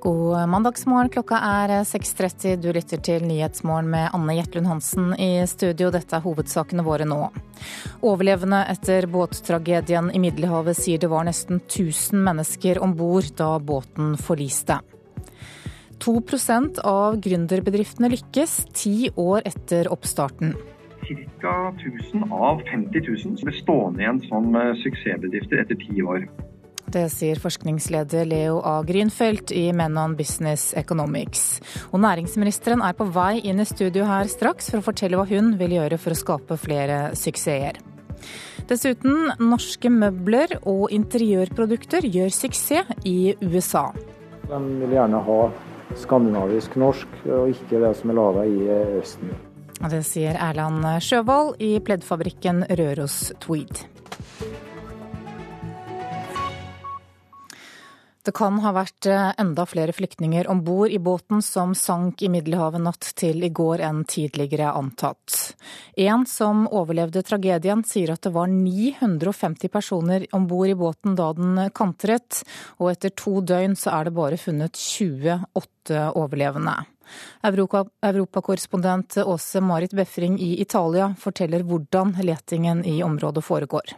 God mandagsmorgen. Klokka er 6.30. Du lytter til Nyhetsmorgen med Anne Jetlund Hansen i studio. Dette er hovedsakene våre nå. Overlevende etter båttragedien i Middelhavet sier det var nesten 1000 mennesker om bord da båten forliste. 2% av gründerbedriftene lykkes ti år etter oppstarten. Ca. 1000 av 50 000 ble stående igjen som eh, suksessbedrifter etter ti år. Det sier forskningsleder Leo A. Grünfeldt i Menon Business Economics. Og næringsministeren er på vei inn i studio her straks for å fortelle hva hun vil gjøre for å skape flere suksesser. Dessuten, norske møbler og interiørprodukter gjør suksess i USA. De vil gjerne ha skandinavisk norsk, og ikke det som er laga i Østen. Det sier Erland Sjøvold i pleddfabrikken Røros Tweed. Det kan ha vært eh, enda flere flyktninger om bord i båten som sank i Middelhavet natt til i går enn tidligere antatt. En som overlevde tragedien, sier at det var 950 personer om bord i båten da den kantret, og etter to døgn så er det bare funnet 28 overlevende. Europakorrespondent Åse Marit Befring i Italia forteller hvordan letingen i området foregår.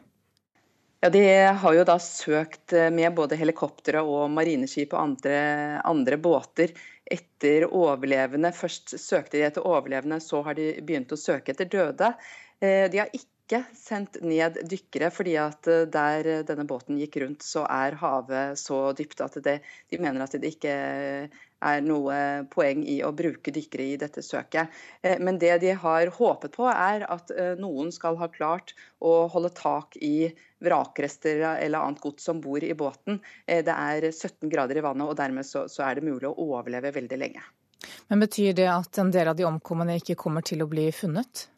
Ja, De har jo da søkt eh, med både helikoptre og marineskip og andre, andre, båter etter overlevende. Først søkte de etter overlevende, så har de begynt å søke etter døde. Eh, de har ikke sendt ned dykkere, fordi at eh, der denne båten gikk rundt, så er havet så dypt at det, de mener at det ikke er noe poeng i å bruke dykkere i dette søket. Eh, men det de har håpet på, er at eh, noen skal ha klart å holde tak i vrakrester eller annet gods som bor i båten. Eh, det er 17 grader i vannet, og dermed så er det mulig å overleve veldig lenge. Men Betyr det at en del av de omkomne ikke kommer til å bli funnet?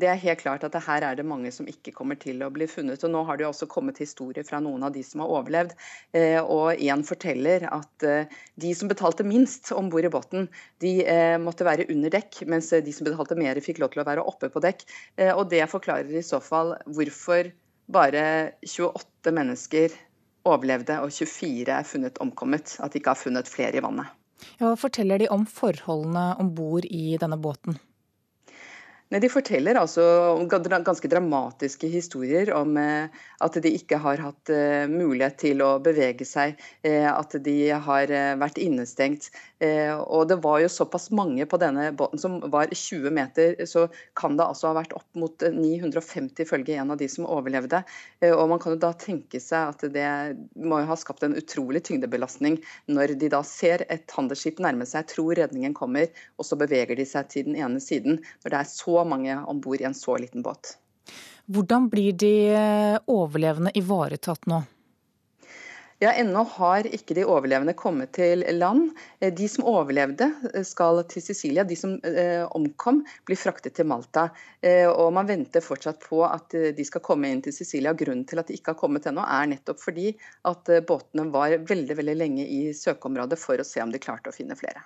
Det er helt klart at her er det mange som ikke kommer til å bli funnet. og Nå har det jo også kommet historier fra noen av de som har overlevd. Eh, og Én forteller at eh, de som betalte minst om bord i båten, de eh, måtte være under dekk, mens de som betalte mer fikk lov til å være oppe på dekk. Og Det forklarer i så fall hvorfor bare 28 mennesker overlevde og 24 er funnet omkommet. At de ikke har funnet flere i vannet. Hva forteller de om forholdene om bord i denne båten? Nei, De forteller altså ganske dramatiske historier om eh, at de ikke har hatt eh, mulighet til å bevege seg, eh, at de har vært innestengt. Og det var jo såpass mange på denne båten som var 20 meter, så kan det altså ha vært opp mot 950 ifølge en av de som overlevde. Og man kan jo da tenke seg at det må jo ha skapt en utrolig tyngdebelastning når de da ser et handelsskip nærme seg, tror redningen kommer, og så beveger de seg til den ene siden. Når det er så mange om bord i en så liten båt. Hvordan blir de eh, overlevende ivaretatt nå? Ja, Ennå har ikke de overlevende kommet til land. Eh, de som overlevde eh, skal til Sicilia. De som omkom blir fraktet til Malta. Og Man venter fortsatt på at de skal komme inn til Sicilia. Grunnen til at de ikke har kommet ennå, er nettopp fordi at båtene var veldig, veldig lenge i søkeområdet for å se om de klarte å finne flere.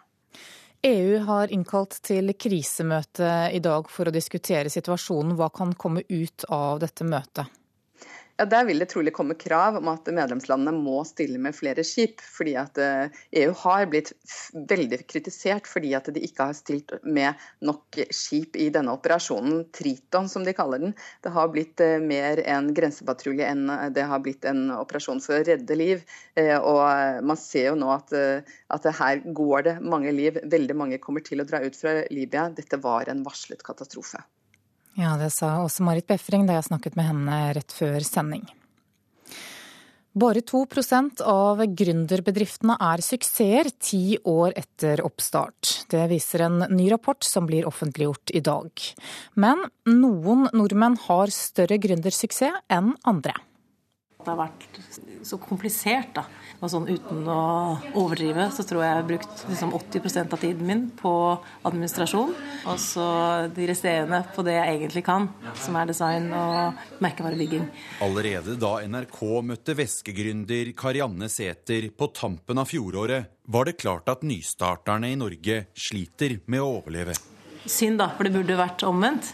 EU har innkalt til krisemøte i dag for å diskutere situasjonen. Hva kan komme ut av dette møtet? Ja, Der vil det trolig komme krav om at medlemslandene må stille med flere skip. fordi at EU eh, e har blitt veldig kritisert fordi at de ikke har stilt med nok skip i denne operasjonen, Triton som de kaller den. Det har blitt eh, mer en grensepatrulje enn det har blitt en operasjon for å redde liv. Eh, og man ser jo nå at, at her går det mange liv. Veldig mange kommer til å dra ut fra Libya. Dette var en varslet katastrofe. Ja, det sa også Marit Befring da jeg snakket med henne rett før sending. Bare 2% av gründerbedriftene er suksesser ti år etter oppstart. Det viser en ny rapport som blir offentliggjort i dag. Men noen nordmenn har større gründersuksess enn andre. Det har vært så komplisert, da. Og sånn uten å overdrive, så tror jeg jeg har brukt liksom 80% av tiden min på administrasjon. Og så de resterende på det jeg egentlig kan, som er design og merkevarebygging. Allerede da NRK møtte væskegründer Karianne Sæther på tampen av fjoråret, var det klart at nystarterne i Norge sliter med å overleve. Synd, da, for det burde vært omvendt.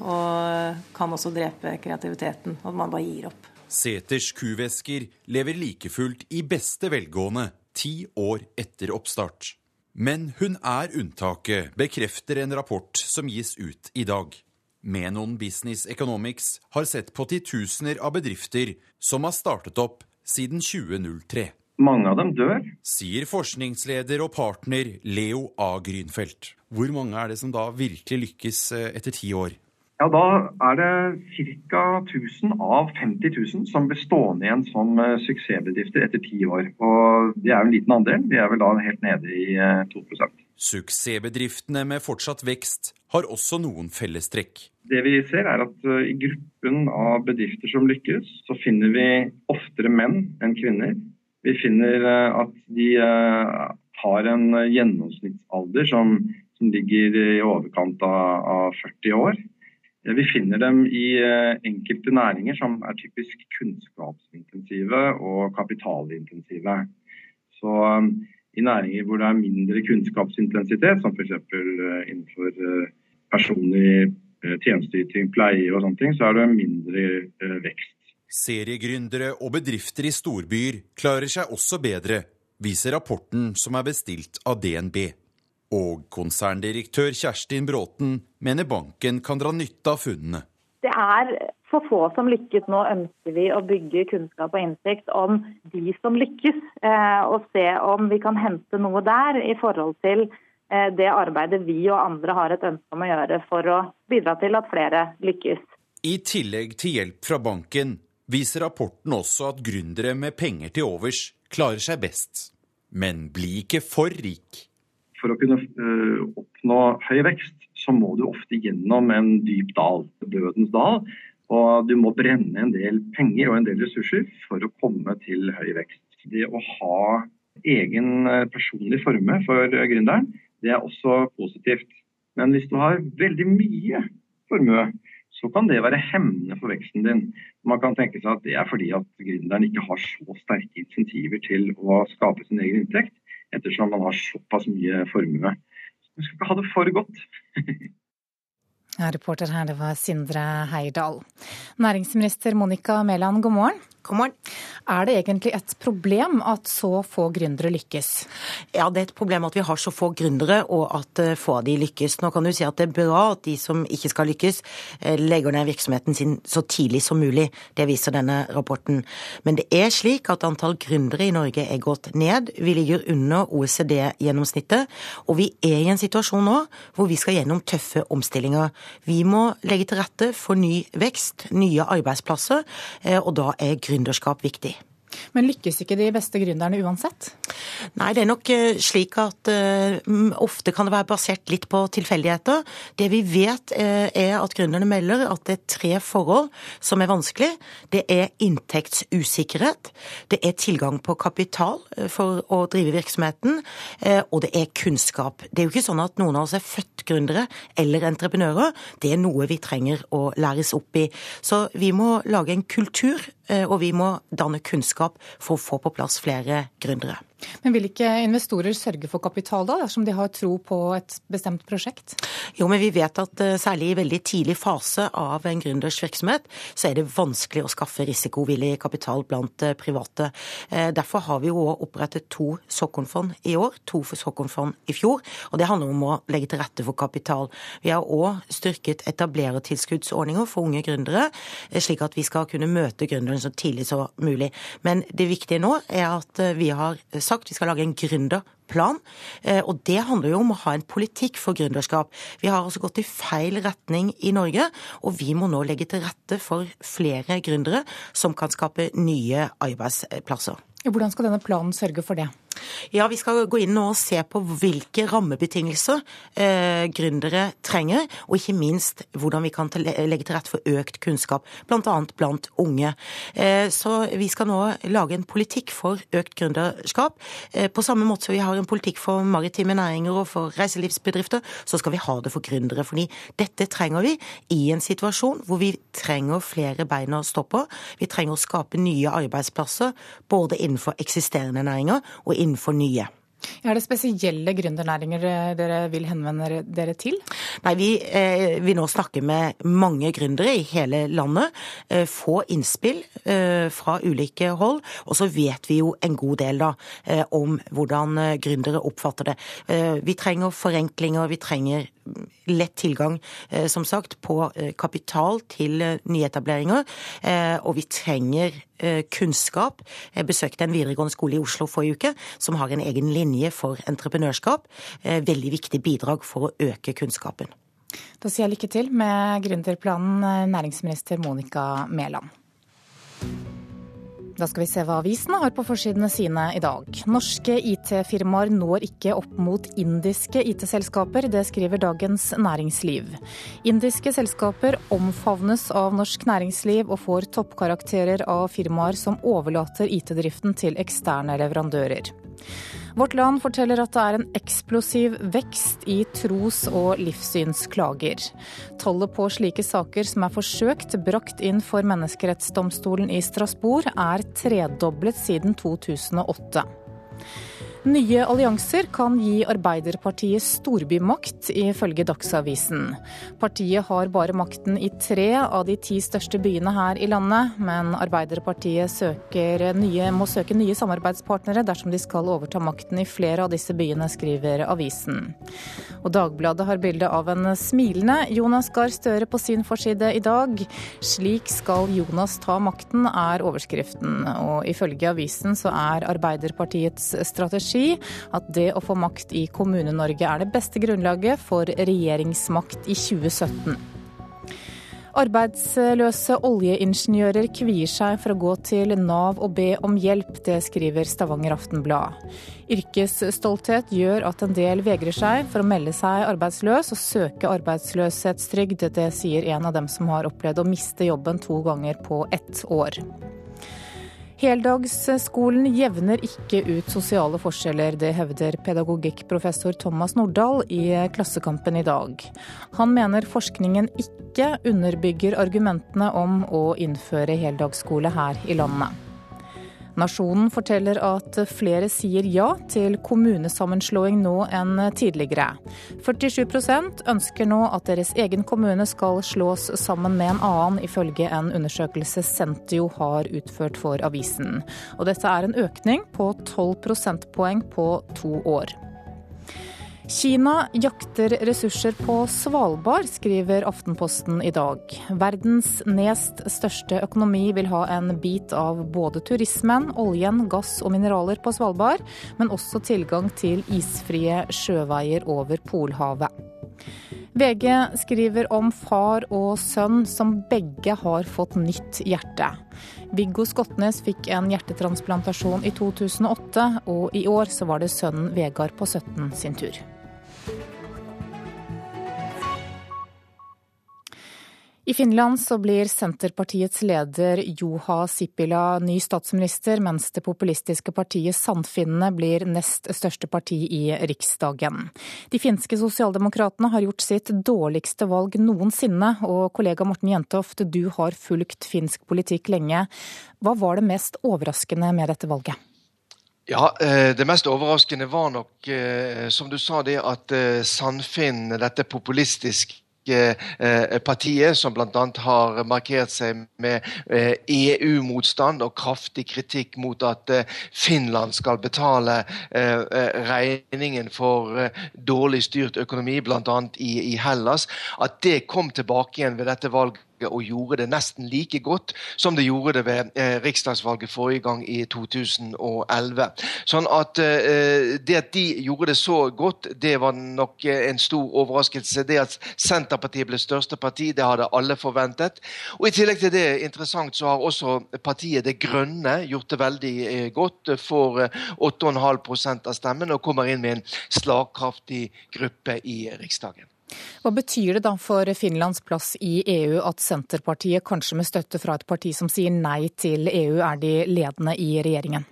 Og kan også drepe kreativiteten, at man bare gir opp. Seters kuvesker lever like fullt i beste velgående ti år etter oppstart. Men hun er unntaket, bekrefter en rapport som gis ut i dag. Menon Business Economics har sett på titusener av bedrifter som har startet opp siden 2003. Mange av dem dør. Sier forskningsleder og partner Leo A. Grünfeldt. Hvor mange er det som da virkelig lykkes eh, etter ti år? Ja, Da er det ca. 1000 av 50 000 som blir stående igjen som eh, suksessbedrifter etter ti år. Og Det er jo en liten andel. Vi er vel da helt nede i 2 eh, Suksessbedriftene med fortsatt vekst har også noen fellestrekk. Det vi ser er at eh, I gruppen av bedrifter som lykkes, så finner vi oftere menn enn kvinner. Vi finner at de har en gjennomsnittsalder som, som ligger i overkant av, av 40 år. Vi finner dem i eh, enkelte næringer som er typisk kunnskapsintensive og kapitalintensive. Så um, I næringer hvor det er mindre kunnskapsintensitet, som f.eks. Eh, innenfor eh, personlig tjenesteyting, pleie og sånne ting, så er det mindre vekst. Seriegründere og bedrifter i storbyer klarer seg også bedre, viser rapporten som er bestilt av DNB. Og konserndirektør Kjerstin Bråten mener banken kan dra nytte av funnene. Det er for få som lykkes. Nå ønsker vi å bygge kunnskap og innsikt om de som lykkes, eh, og se om vi kan hente noe der i forhold til eh, det arbeidet vi og andre har et ønske om å gjøre for å bidra til at flere lykkes. I tillegg til hjelp fra banken viser rapporten også at gründere med penger til overs klarer seg best. Men bli ikke for rik for å kunne uh, oppnå høy vekst, så må du ofte gjennom en dyp dal, dødens dal. Og du må brenne en del penger og en del ressurser for å komme til høy vekst. Det å ha egen eh, personlig formue for gründeren, det er også positivt. Men hvis du har veldig mye formue, så kan det være hemmende for veksten din. Man kan tenke seg at det er fordi at gründeren ikke har så sterke insentiver til å skape sin egen inntekt ettersom man har såpass mye formue. Så man skal ikke ha det for godt. Ja, reporter her, det var Sindre Heirdal. Næringsminister Monica Mæland, god morgen. Er det egentlig et problem at så få gründere lykkes? Ja, det er et problem at vi har så få gründere, og at eh, få av de lykkes. Nå kan du si at det er bra at de som ikke skal lykkes, eh, legger ned virksomheten sin så tidlig som mulig. Det viser denne rapporten. Men det er slik at antall gründere i Norge er gått ned. Vi ligger under OECD-gjennomsnittet, og vi er i en situasjon nå hvor vi skal gjennom tøffe omstillinger. Vi må legge til rette for ny vekst, nye arbeidsplasser, eh, og da er gründere gründerskap viktig. Men lykkes ikke de beste gründerne uansett? Nei, det er nok eh, slik at uh, ofte kan det være basert litt på tilfeldigheter. Det vi vet uh, er at gründerne melder at det er tre forhold som er vanskelig. Det er inntektsusikkerhet, det er tilgang på kapital for å drive virksomheten, uh, og det er kunnskap. Det er jo ikke sånn at noen av oss er født gründere eller entreprenører. Det er noe vi trenger å læres opp i. Så vi må lage en kultur, og vi må danne kunnskap for å få på plass flere gründere. Men vil ikke investorer sørge for kapital da, dersom de har tro på et bestemt prosjekt? Jo, men vi vet at eh, særlig i veldig tidlig fase av en gründers virksomhet, så er det vanskelig å skaffe risikovillig kapital blant eh, private. Eh, derfor har vi jo opprettet to såkornfond i år, to for såkornfond i fjor. Og det handler om å legge til rette for kapital. Vi har òg styrket etablerertilskuddsordninger for unge gründere, slik at vi skal kunne møte gründeren så tidlig som mulig. Men det viktige nå er at vi har sagt vi skal lage en gründerplan. Eh, og det handler jo om å ha en politikk for gründerskap. Vi har altså gått i feil retning i Norge, og vi må nå legge til rette for flere gründere som kan skape nye arbeidsplasser. Hvordan skal denne planen sørge for det? Ja, Vi skal gå inn og se på hvilke rammebetingelser eh, gründere trenger, og ikke minst hvordan vi kan legge til rette for økt kunnskap, bl.a. blant unge. Eh, så vi skal nå lage en politikk for økt gründerskap. Eh, på samme måte som vi har en politikk for maritime næringer og for reiselivsbedrifter, så skal vi ha det for gründere. fordi dette trenger vi i en situasjon hvor vi trenger flere bein å stå på. Vi trenger å skape nye arbeidsplasser både innenfor eksisterende næringer og innenfor nye. Er det spesielle gründernæringer dere vil henvende dere til? Nei, Vi eh, vil nå snakke med mange gründere i hele landet. Eh, få innspill eh, fra ulike hold. Og så vet vi jo en god del da eh, om hvordan eh, gründere oppfatter det. Eh, vi trenger forenklinger, vi trenger lett tilgang, eh, som sagt, på eh, kapital til eh, nyetableringer. Og vi trenger kunnskap. Jeg besøkte en videregående skole i Oslo forrige uke som har en egen linje for entreprenørskap. Veldig viktig bidrag for å øke kunnskapen. Da sier jeg lykke til med gründerplanen, næringsminister Monica Mæland. Da skal vi se hva avisene har på forsidene sine i dag. Norske IT-firmaer når ikke opp mot indiske IT-selskaper, det skriver Dagens Næringsliv. Indiske selskaper omfavnes av norsk næringsliv og får toppkarakterer av firmaer som overlater IT-driften til eksterne leverandører. Vårt Land forteller at det er en eksplosiv vekst i tros- og livssynsklager. Tallet på slike saker som er forsøkt brakt inn for Menneskerettsdomstolen i Strasbourg, er tredoblet siden 2008. Nye allianser kan gi Arbeiderpartiet storbymakt, ifølge Dagsavisen. Partiet har bare makten i tre av de ti største byene her i landet, men Arbeiderpartiet nye, må søke nye samarbeidspartnere dersom de skal overta makten i flere av disse byene, skriver avisen. Og Dagbladet har bilde av en smilende Jonas Gahr Støre på sin forside i dag. Slik skal Jonas ta makten, er overskriften. Og ifølge avisen så er Arbeiderpartiets strategi strategi at det å få makt i Kommune-Norge er det beste grunnlaget for regjeringsmakt i 2017. Arbeidsløse oljeingeniører kvier seg for å gå til Nav og be om hjelp, det skriver Stavanger Aftenblad. Yrkesstolthet gjør at en del vegrer seg for å melde seg arbeidsløs og søke arbeidsløshetstrygd. Det sier en av dem som har opplevd å miste jobben to ganger på ett år. Heldagsskolen jevner ikke ut sosiale forskjeller, det hevder pedagogikkprofessor Thomas Nordahl i Klassekampen i dag. Han mener forskningen ikke underbygger argumentene om å innføre heldagsskole her i landet. Nasjonen forteller at flere sier ja til kommunesammenslåing nå enn tidligere. 47% ønsker nå at deres egen kommune skal slås sammen med en annen, ifølge en undersøkelse Sentio har utført for avisen. Og dette er en økning på 12 prosentpoeng på to år. Kina jakter ressurser på Svalbard, skriver Aftenposten i dag. Verdens nest største økonomi vil ha en bit av både turismen, oljen, gass og mineraler på Svalbard, men også tilgang til isfrie sjøveier over Polhavet. VG skriver om far og sønn som begge har fått nytt hjerte. Viggo Skotnes fikk en hjertetransplantasjon i 2008, og i år så var det sønnen Vegard på 17 sin tur. I Finland så blir Senterpartiets leder Juha Sipila ny statsminister, mens det populistiske partiet Sandfinnene blir nest største parti i riksdagen. De finske sosialdemokratene har gjort sitt dårligste valg noensinne, og kollega Morten Jentoft, du har fulgt finsk politikk lenge. Hva var det mest overraskende med dette valget? Ja, eh, Det mest overraskende var nok, eh, som du sa, det at eh, Sandfinn, dette populistiske partiet, som bl.a. har markert seg med EU-motstand e og kraftig kritikk mot at Finland skal betale regningen for dårlig styrt økonomi, bl.a. I, i Hellas, at det kom tilbake igjen ved dette valget og gjorde det nesten like godt som det gjorde det ved eh, riksdagsvalget forrige gang i 2011. Sånn at eh, Det at de gjorde det så godt, det var nok eh, en stor overraskelse. Det at Senterpartiet ble største parti, det hadde alle forventet. Og I tillegg til det, interessant, så har også partiet Det Grønne gjort det veldig godt. Får 8,5% av stemmen og kommer inn med en slagkraftig gruppe i Riksdagen. Hva betyr det da for Finlands plass i EU at Senterpartiet, kanskje med støtte fra et parti som sier nei til EU, er de ledende i regjeringen?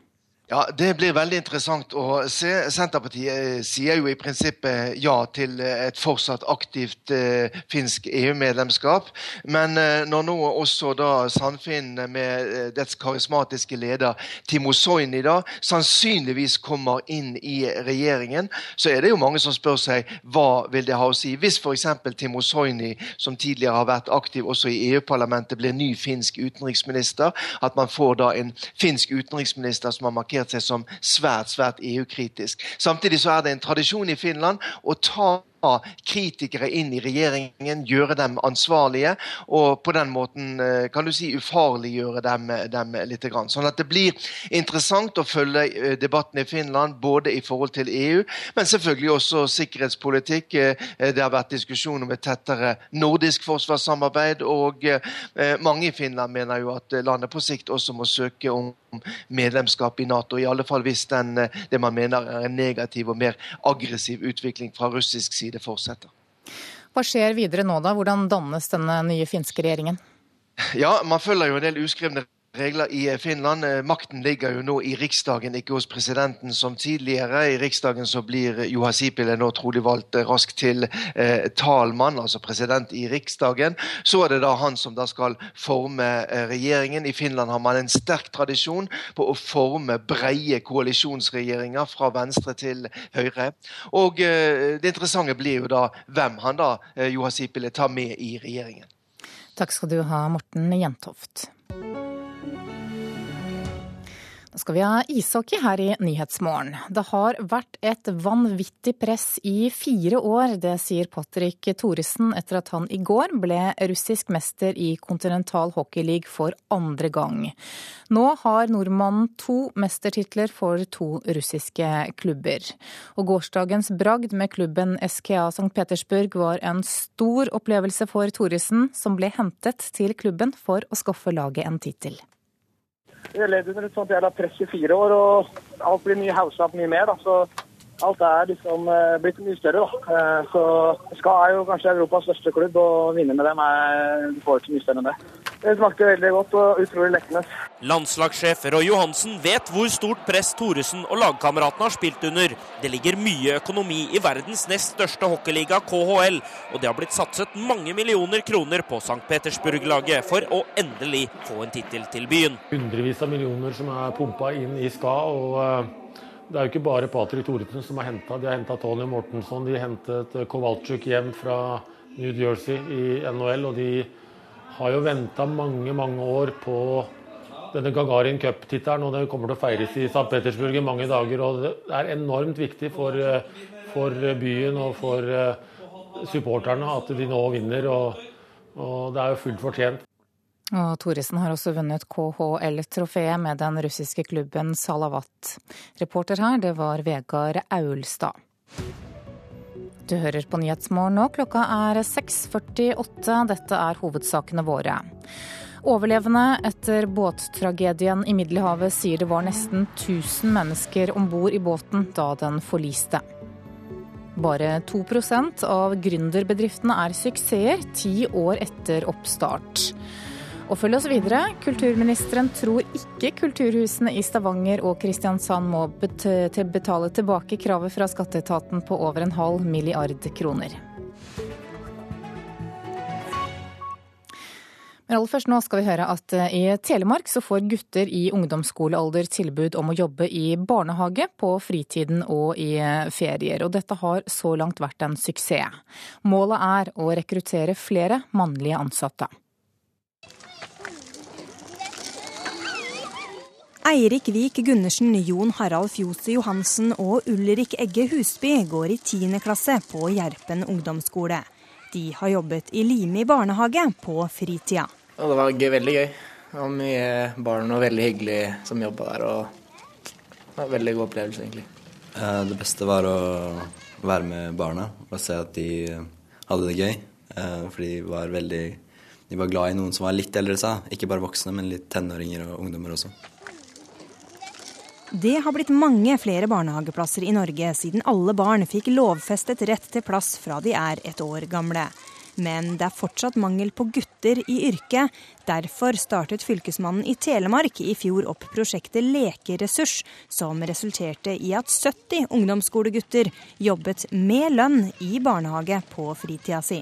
Ja, Det blir veldig interessant å se. Senterpartiet eh, sier jo i prinsippet ja til eh, et fortsatt aktivt eh, finsk EU-medlemskap. Men eh, når nå også da Sandfinn med eh, dets karismatiske leder Timo Soini da sannsynligvis kommer inn i regjeringen, så er det jo mange som spør seg hva vil det ha å si. Hvis f.eks. Timo Soini, som tidligere har vært aktiv også i EU-parlamentet, blir ny finsk utenriksminister, at man får da en finsk utenriksminister som har markert markert seg som svært svært EU-kritisk. Samtidig så er det en tradisjon i Finland å ta kritikere inn i regjeringen, gjøre dem ansvarlige, og på den måten eh, kan du si ufarliggjøre dem, dem litt. Sånn at det blir interessant å følge eh, debatten i Finland, både i forhold til EU, men selvfølgelig også sikkerhetspolitikk. Eh, det har vært diskusjon om et tettere nordisk forsvarssamarbeid, og mange i Finland mener jo at landet på sikt også må søke om medlemskap i Nato, i alle fall hvis den, det man mener er en negativ og mer aggressiv utvikling fra russisk side side fortsetter. Hva skjer videre nå, da? Hvordan dannes denne nye finske regjeringen? Ja, Man følger jo en del uskrevne regler i Finland. Makten ligger jo nå i Riksdagen, ikke hos presidenten som tidligere. I Riksdagen så blir Juha Sipilä nå trolig valgt raskt til eh, talmann, altså president i Riksdagen. Så er det da han som da skal forme eh, regjeringen. I Finland har man en sterk tradisjon på å forme breie koalisjonsregjeringer fra venstre til høyre. Og eh, det interessante blir jo da hvem han da, eh, Juha Sipilä, tar med i regjeringen. Takk skal du ha, Morten Jentoft skal vi ha ishockey her i Nyhetsmorgen. Det har vært et vanvittig press i fire år, det sier Patrick Thoresen etter at han i går ble russisk mester i kontinental hockeyleague for andre gang. Nå har nordmannen to mestertitler for to russiske klubber. Og gårsdagens bragd med klubben SKA St. Petersburg var en stor opplevelse for Thoresen, som ble hentet til klubben for å skaffe laget en tittel. Vi har under et sånt jævla press i fire år, og alt blir mye haussa opp mye mer. da, så alt er liksom eh, blitt mye større. da. Eh, så SKA er jo kanskje Europas største klubb, og vinne med dem er, du får ikke mye større enn det. Det smakte veldig godt og utrolig lekkende. Landslagssjef Roy Johansen vet hvor stort press Thoresen og lagkameratene har spilt under. Det ligger mye økonomi i verdens nest største hockeyliga, KHL, og det har blitt satset mange millioner kroner på St. Petersburg-laget for å endelig få en tittel til byen. Hundrevis av millioner som er pumpa inn i SKA. og... Eh, det er jo ikke bare Patrick Thoresen som har henta. De har henta Tony Mortensson. De hentet Kowalczyk hjem fra New Jersey i NHL. Og de har jo venta mange, mange år på denne Gagarin Cup-tittelen. Og det kommer til å feires i St. Petersburg i mange dager. Og det er enormt viktig for, for byen og for supporterne at de nå vinner. Og, og det er jo fullt fortjent. Og Thoresen har også vunnet KHL-trofeet med den russiske klubben Salavat. Reporter her, det var Vegard Aulstad. Du hører på Nyhetsmorgen nå. Klokka er 6.48. Dette er hovedsakene våre. Overlevende etter båttragedien i Middelhavet sier det var nesten 1000 mennesker om bord i båten da den forliste. Bare 2% av gründerbedriftene er suksesser ti år etter oppstart. Og følg oss videre. Kulturministeren tror ikke kulturhusene i Stavanger og Kristiansand må betale tilbake kravet fra skatteetaten på over en halv milliard kroner. Men aller først nå skal vi høre at eh, i Telemark så får gutter i ungdomsskolealder tilbud om å jobbe i barnehage på fritiden og i eh, ferier. Og dette har så langt vært en suksess. Målet er å rekruttere flere mannlige ansatte. Eirik Vik Gundersen, Jon Harald Fjose Johansen og Ulrik Egge Husby går i 10. klasse på Gjerpen ungdomsskole. De har jobbet i Limi barnehage på fritida. Ja, det var gøy, veldig gøy. Det var mye barn og veldig hyggelig som jobba der. og det var en Veldig god opplevelse, egentlig. Eh, det beste var å være med barna og se at de hadde det gøy. Eh, for de var veldig de var glad i noen som var litt eldre sa. Ikke bare voksne, men litt tenåringer og ungdommer også. Det har blitt mange flere barnehageplasser i Norge siden alle barn fikk lovfestet rett til plass fra de er et år gamle. men det er fortsatt mangel på gutter i yrket. Derfor startet Fylkesmannen i Telemark i fjor opp prosjektet Lekeressurs, som resulterte i at 70 ungdomsskolegutter jobbet med lønn i barnehage på fritida si.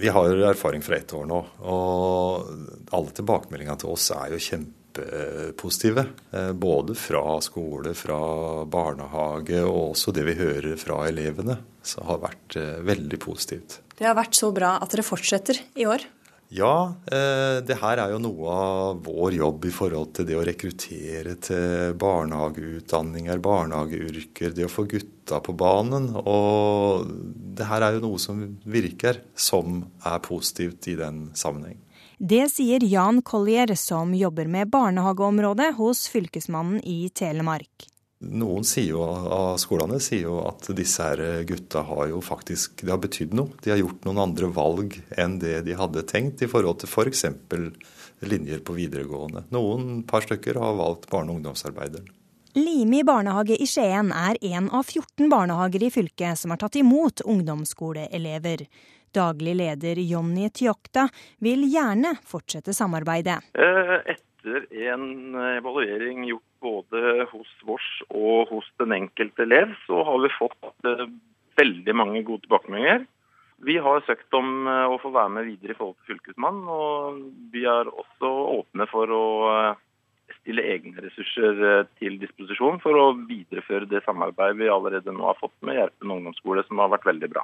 Vi har erfaring fra ett år nå, og alle tilbakemeldingene til oss er jo kjempepositive. Eh, både fra skole, fra barnehage og også det vi hører fra elevene. Så har vært eh, veldig positivt. Det har vært så bra at dere fortsetter i år? Ja, eh, det her er jo noe av vår jobb i forhold til det å rekruttere til barnehageutdanninger, barnehageyrker, det å få gutta på banen. Og det her er jo noe som virker, som er positivt i den sammenheng. Det sier Jan Collier, som jobber med barnehageområdet hos Fylkesmannen i Telemark. Noen jo, av skolene sier jo at disse her gutta har jo faktisk det har betydd noe. De har gjort noen andre valg enn det de hadde tenkt i forhold til f.eks. For linjer på videregående. Noen par stykker har valgt barne- og ungdomsarbeideren. Limi barnehage i Skien er en av 14 barnehager i fylket som har tatt imot ungdomsskoleelever. Daglig leder Jonny Tjokta vil gjerne fortsette samarbeidet. Eh, etter en evaluering gjort både hos vårs og hos den enkelte elev, så har vi fått eh, veldig mange gode tilbakemeldinger. Vi har søkt om eh, å få være med videre i forhold til Fylkesmannen, og vi er også åpne for å stille egne ressurser til disposisjon for å videreføre det samarbeidet vi allerede nå har fått med Gjerpen ungdomsskole, som har vært veldig bra.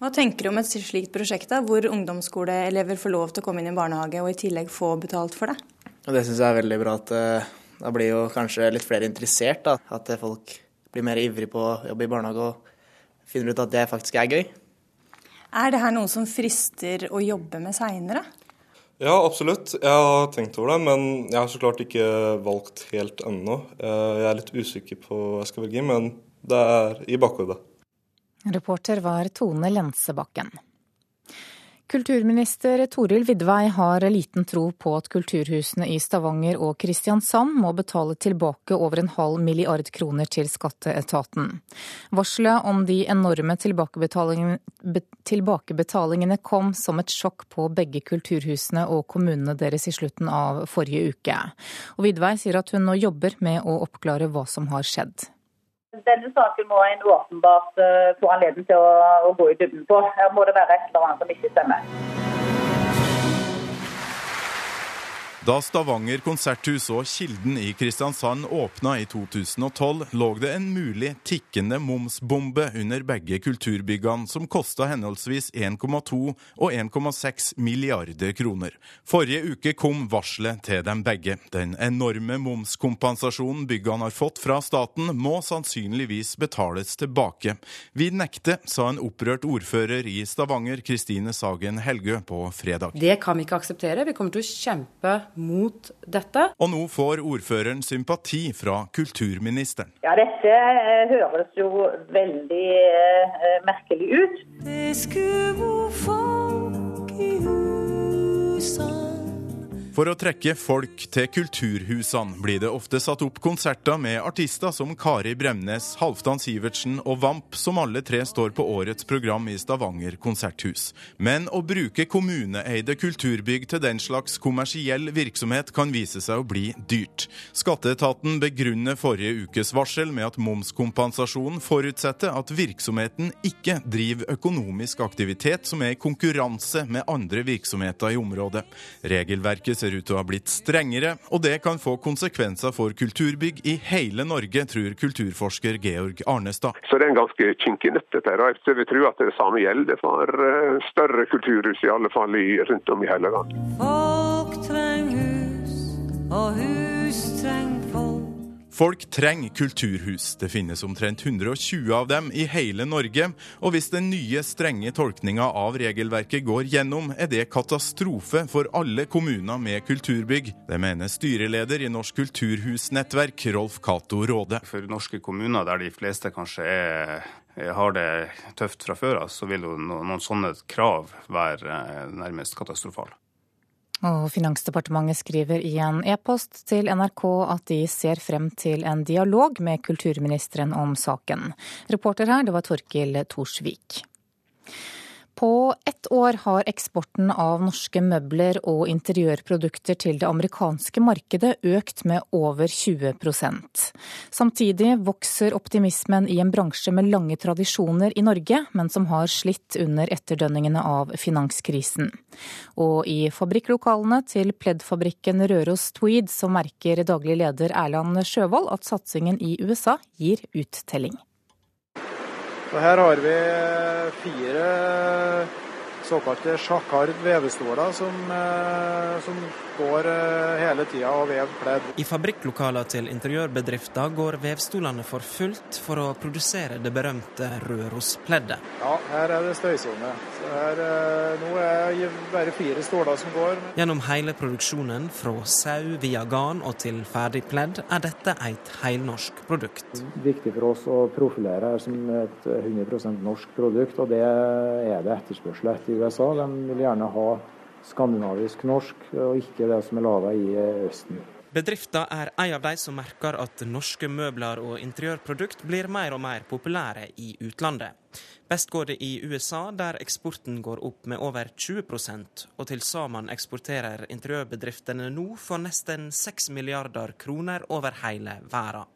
Hva tenker du om et slikt prosjekt, da, hvor ungdomsskoleelever får lov til å komme inn i barnehage og i tillegg få betalt for det? Det syns jeg er veldig bra at da blir jo kanskje litt flere interessert. da, At folk blir mer ivrig på å jobbe i barnehage og finner ut at det faktisk er gøy. Er det her noe som frister å jobbe med seinere? Ja, absolutt. Jeg har tenkt over det, men jeg har så klart ikke valgt helt ennå. Jeg er litt usikker på hva jeg skal velge, men det er i bakhodet. Reporter var Tone Lensebakken. Kulturminister Toril Vidvei har liten tro på at kulturhusene i Stavanger og Kristiansand må betale tilbake over en halv milliard kroner til skatteetaten. Varselet om de enorme tilbakebetalingene, kom som et sjokk på begge kulturhusene og kommunene deres i slutten av forrige uke. Og Vidvei sier at hun nå jobber med å oppklare hva som har skjedd. Denne saken må en åpenbart uh, få anledning til å, å, gå i dybden på. Her må det være et eller annet som ikke stemmer. Da Stavanger konserthus og Kilden i Kristiansand åpna i 2012, lå det en mulig tikkende momsbombe under begge kulturbyggene, som kosta henholdsvis 1,2 og 1,6 milliarder kroner. Forrige uke kom varselet til dem begge. Den enorme momskompensasjonen byggene har fått fra staten, må sannsynligvis betales tilbake. Vi nekter, sa en opprørt ordfører i Stavanger, Kristine Sagen Helgø, på fredag. Det kan vi ikke akseptere. Vi kommer til å kjempe mot dette. Og nå får ordføreren sympati fra kulturministeren. Ja, dette eh, høres jo veldig eh, merkelig ut. Det skulle folk i husene for å trekke folk til kulturhusene blir det ofte satt opp konserter med artister som Kari Bremnes, Halvdan Sivertsen og Vamp, som alle tre står på årets program i Stavanger konserthus. Men å bruke kommuneeide kulturbygg til den slags kommersiell virksomhet kan vise seg å bli dyrt. Skatteetaten begrunner forrige ukes varsel med at momskompensasjonen forutsetter at virksomheten ikke driver økonomisk aktivitet som er i konkurranse med andre virksomheter i området. Regelverket ser ut til å ha blitt strengere, og det kan få konsekvenser for kulturbygg i hele Norge, tror kulturforsker Georg Arnestad. Så det er en ganske kinkig nøtt, dette her. jeg vi tror at det samme gjelder for eh, større kulturhus, i alle fall rundt om i hele landet. Folk trenger hus, og hus trenger folk. Trenger kulturhus. Det finnes omtrent 120 av dem i hele Norge. Og hvis den nye, strenge tolkninga av regelverket går gjennom, er det katastrofe for alle kommuner med kulturbygg. Det mener styreleder i Norsk kulturhusnettverk, Rolf Cato Råde. For norske kommuner der de fleste kanskje er har det tøft fra før av, så vil jo noen sånne krav være nærmest katastrofale. Og Finansdepartementet skriver i en e-post til NRK at de ser frem til en dialog med kulturministeren om saken. Reporter her, det var Torkil Torsvik. På ett år har eksporten av norske møbler og interiørprodukter til det amerikanske markedet økt med over 20% Samtidig vokser optimismen i en bransje med lange tradisjoner i Norge, men som har slitt under etterdønningene av finanskrisen. Og i fabrikklokalene til pleddfabrikken Røros Tweed så merker daglig leder Erland Sjøvold at satsingen i USA gir uttelling. Og her har vi fire såkalte sjakard vevestoler som, eh, som går eh, hele tida og vever pledd. I fabrikklokalene til interiørbedrifter går vevstolene for fullt for å produsere det berømte Røros-pleddet. Ja, her er det støysone. Her, eh, nå er det bare fire stoler som går. Gjennom hele produksjonen, fra sau via garn og til ferdig pledd, er dette et heilnorsk produkt. Viktig for oss å profilere her som et 100% norsk produkt, og det er det etterspørsel etter i USA. De vil gjerne ha skandinavisk norsk, og ikke det som er laga i Østen. Bedriften er en av de som merker at norske møbler og interiørprodukt blir mer og mer populære i utlandet. Best går det i USA, der eksporten går opp med over 20 og til sammen eksporterer interiørbedriftene nå for nesten 6 milliarder kroner over hele verden.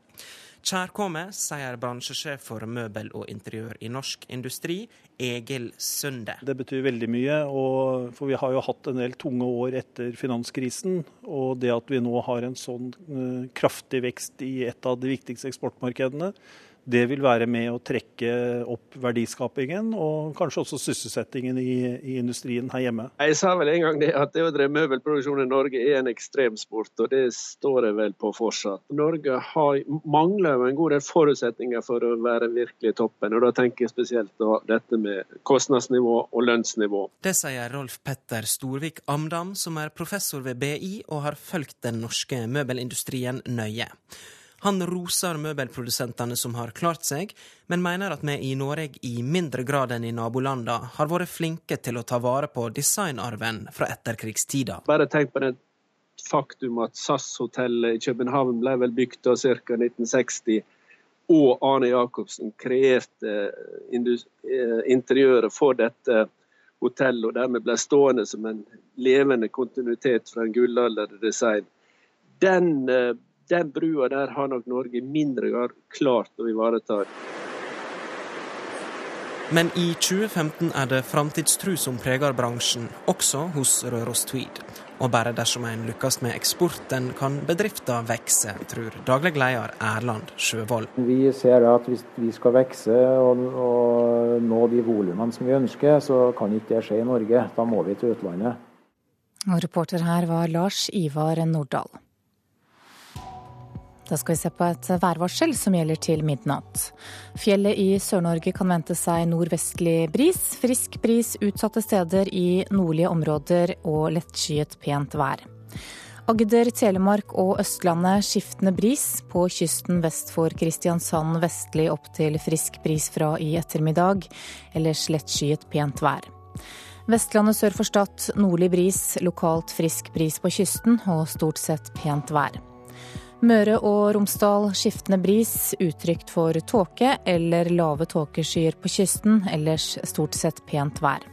Kjærkommet, sier bransjesjef for møbel og interiør i Norsk Industri, Egil Sunde. Det betyr veldig mye, for vi har jo hatt en del tunge år etter finanskrisen. Og det at vi nå har en sånn uh, kraftig vekst i et av de viktigste eksportmarkedene, det vil være med å trekke opp verdiskapingen og kanskje også sysselsettingen i, i, industrien her hjemme. Jeg sa vel en gang det at det å drive møbelproduksjon i Norge er en ekstremsport, og det står jeg vel på fortsatt. Norge har, mangler en god del forutsetninger for å være virkelig toppen, og da tenker jeg spesielt på dette med kostnadsnivå og lønnsnivå. Det sier Rolf Petter Storvik Amdam, som er professor ved BI og har fulgt den norske møbelindustrien nøye. Han roser møbelprodusentene som har klart seg, men mener at vi i Norge i mindre grad enn i nabolandene har vært flinke til å ta vare på designarven fra etterkrigstida. Bare tenk på det faktum at SAS-hotellet i København ble vel bygd ca. 1960, og Arne Jacobsen kreerte eh, interiøret for dette hotellet, og dermed ble stående som en levende kontinuitet fra en gullalderdesign. Den eh, den brua der har nok Norge i mindre grad klart å ivareta. Men i 2015 er det framtidstru som preger bransjen, også hos Røros Tweed. Og bare dersom en lykkes med eksporten, kan bedriften vokse, tror daglig leder Erland Sjøvold. Vi ser at hvis vi skal vokse og, og, nå de volumene som vi ønsker, så kan ikke det skje i Norge. Da må vi til utlandet. Og reporter her var Lars Ivar Nordahl. Da skal vi se på et værvarsel som gjelder til midnatt. Fjellet i Sør-Norge kan vente seg nordvestlig bris. Frisk bris utsatte steder i nordlige områder og lettskyet pent vær. Agder, Telemark og Østlandet skiftende bris. På kysten vest for Kristiansand vestlig opp til frisk bris fra i ettermiddag. Ellers lettskyet pent vær. Vestlandet sør for Stad nordlig bris, lokalt frisk bris på kysten og stort sett pent vær. Møre og Romsdal skiftende bris, utrygt for tåke eller lave tåkeskyer på kysten, ellers stort sett pent vær.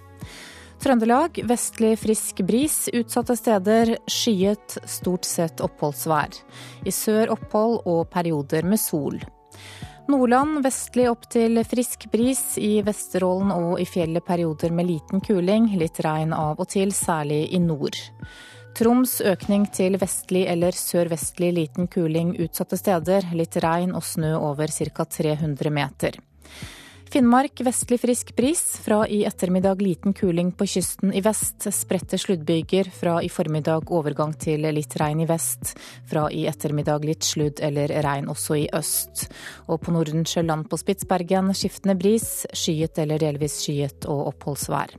Trøndelag vestlig frisk bris, utsatte steder skyet, stort sett oppholdsvær. I sør opphold og perioder med sol. Nordland vestlig opp til frisk bris, i Vesterålen og i fjellet perioder med liten kuling, litt regn av og til, særlig i nord. Troms økning til vestlig eller sørvestlig liten kuling utsatte steder. Litt regn og snø over ca. 300 meter. Finnmark vestlig frisk bris. Fra i ettermiddag liten kuling på kysten i vest. Spredte sluddbyger. Fra i formiddag overgang til litt regn i vest. Fra i ettermiddag litt sludd eller regn også i øst. Og på Nordensjøland på Spitsbergen skiftende bris. Skyet eller delvis skyet og oppholdsvær.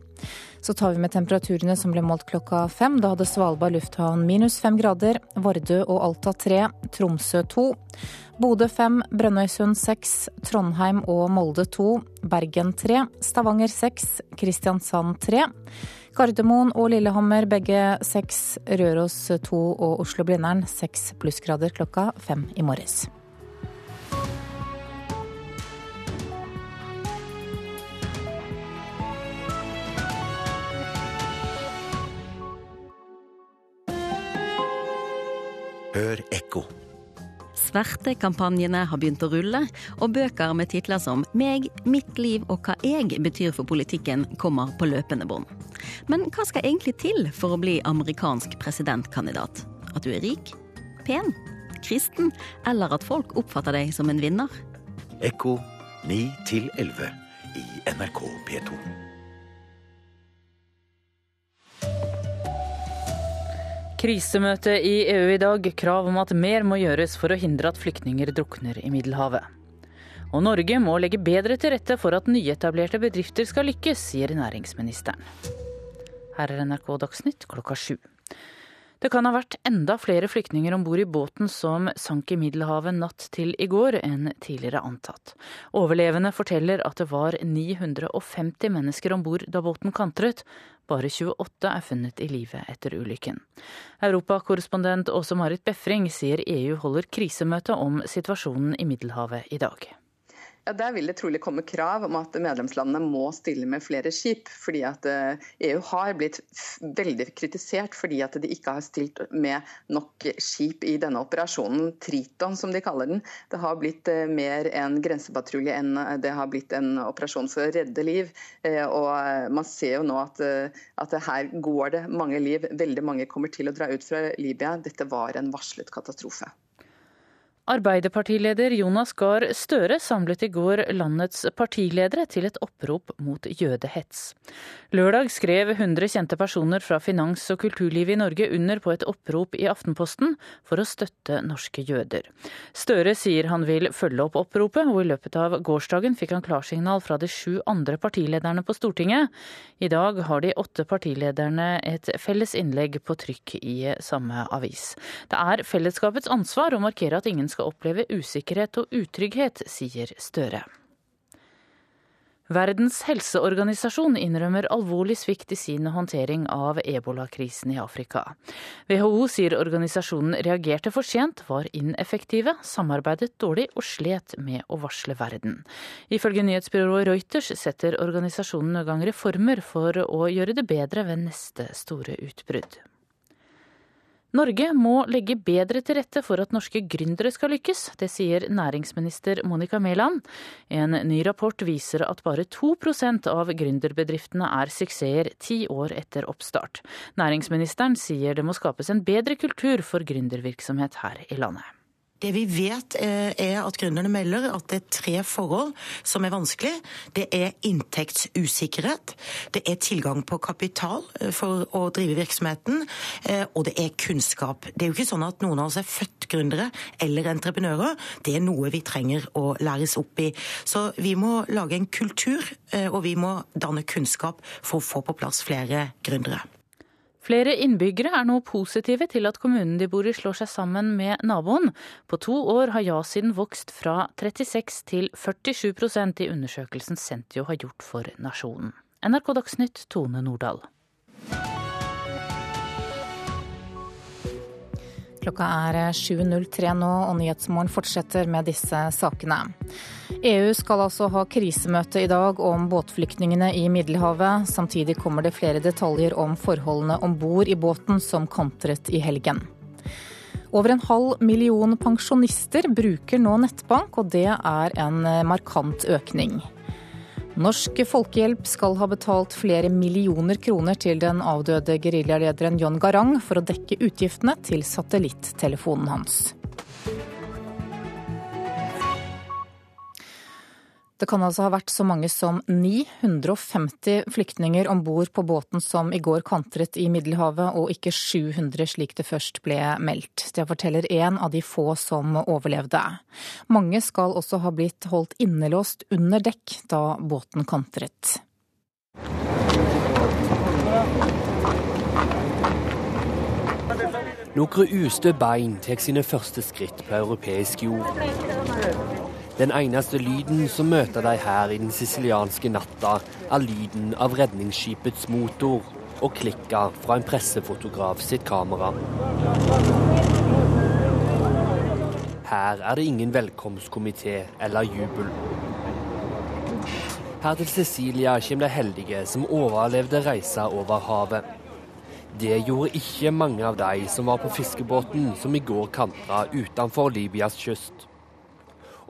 Så tar vi med temperaturene som ble målt klokka fem. Da hadde Svalbard lufthavn minus fem grader, Vardø og Alta tre, Tromsø to. Bodø fem, Brønnøysund seks, Trondheim og Molde to, Bergen tre, Stavanger seks, Kristiansand tre. Gardermoen og Lillehammer begge seks, Røros to og Oslo-Blindern seks plussgrader klokka fem i morges. Hør ekko. Svertekampanjene har begynt å rulle, og bøker med titler som 'Meg, mitt liv og hva jeg betyr for politikken' kommer på løpende bånd. Men hva skal egentlig til for å bli amerikansk presidentkandidat? At du er rik? Pen? Kristen? Eller at folk oppfatter deg som en vinner? Ekko 9 11 i NRK P2. Krisemøte i EU i dag. Krav om at mer må gjøres for å hindre at flyktninger drukner i Middelhavet. Og Norge må legge bedre til rette for at nyetablerte bedrifter skal lykkes, sier næringsministeren. Her er NRK Dagsnytt klokka sju. Det kan ha vært enda flere flyktninger om bord i båten som sank i Middelhavet natt til i går, enn tidligere antatt. Overlevende forteller at det var 950 mennesker om bord da båten kantret. Bare 28 er funnet i live etter ulykken. Europakorrespondent Åse Marit Befring sier EU holder krisemøte om situasjonen i Middelhavet i dag. Ja, Der vil det trolig komme krav om at medlemslandene må stille med flere skip. fordi at EU har blitt veldig kritisert fordi at de ikke har stilt med nok skip i denne operasjonen, Triton som de kaller den. Det har blitt mer en grensepatrulje enn det har blitt en operasjon for å redde liv. Og Man ser jo nå at, at her går det mange liv. Veldig mange kommer til å dra ut fra Libya. Dette var en varslet katastrofe. Arbeiderpartileder Jonas Gahr Støre samlet i går landets partiledere til et opprop mot jødehets. Lørdag skrev 100 kjente personer fra finans- og kulturlivet i Norge under på et opprop i Aftenposten for å støtte norske jøder. Støre sier han vil følge opp oppropet, og i løpet av gårsdagen fikk han klarsignal fra de sju andre partilederne på Stortinget. I dag har de åtte partilederne et felles innlegg på trykk i samme avis. Det er fellesskapets ansvar å markere at ingen skal oppleve usikkerhet og utrygghet, sier Støre. Verdens helseorganisasjon innrømmer alvorlig svikt i sin håndtering av ebolakrisen i Afrika. WHO sier organisasjonen reagerte for sent, var ineffektive, samarbeidet dårlig og slet med å varsle verden. Ifølge nyhetsbyrået Reuters setter organisasjonen i gang reformer for å gjøre det bedre ved neste store utbrudd. Norge må legge bedre til rette for at norske gründere skal lykkes. Det sier næringsminister Monica Mæland. En ny rapport viser at bare 2% av gründerbedriftene er suksesser ti år etter oppstart. Næringsministeren sier det må skapes en bedre kultur for gründervirksomhet her i landet. Det vi vet er at gründerne melder at det er tre forhold som er vanskelig. Det er inntektsusikkerhet, det er tilgang på kapital for å drive virksomheten, og det er kunnskap. Det er jo ikke sånn at noen av oss er født gründere eller entreprenører. Det er noe vi trenger å læres opp i. Så vi må lage en kultur, og vi må danne kunnskap for å få på plass flere gründere. Flere innbyggere er nå positive til at kommunen de bor i slår seg sammen med naboen. På to år har ja-siden vokst fra 36 til 47% i undersøkelsen Sentio har gjort for Nasjonen. NRK Dagsnytt, Tone Nordahl. Klokka er 7.03 nå, og Nyhetsmorgen fortsetter med disse sakene. EU skal altså ha krisemøte i dag om båtflyktningene i Middelhavet. Samtidig kommer det flere detaljer om forholdene om bord i båten som kantret i helgen. Over en halv million pensjonister bruker nå nettbank, og det er en markant økning. Norsk Folkehjelp skal ha betalt flere millioner kroner til den avdøde geriljalederen John Garang for å dekke utgiftene til satellittelefonen hans. Det kan altså ha vært så mange som 950 flyktninger om bord på båten som i går kantret i Middelhavet, og ikke 700 slik det først ble meldt. Det forteller en av de få som overlevde. Mange skal også ha blitt holdt innelåst under dekk da båten kantret. Noen ustø bein tar sine første skritt på europeisk jord. Den eneste lyden som møter deg her i den sicilianske natta, er lyden av redningsskipets motor og klikka fra en pressefotograf sitt kamera. Her er det ingen velkomstkomité eller jubel. Her til Cecilia kommer de heldige som overlevde reisa over havet. Det gjorde ikke mange av de som var på fiskebåten som i går kantra utenfor Libyas kyst.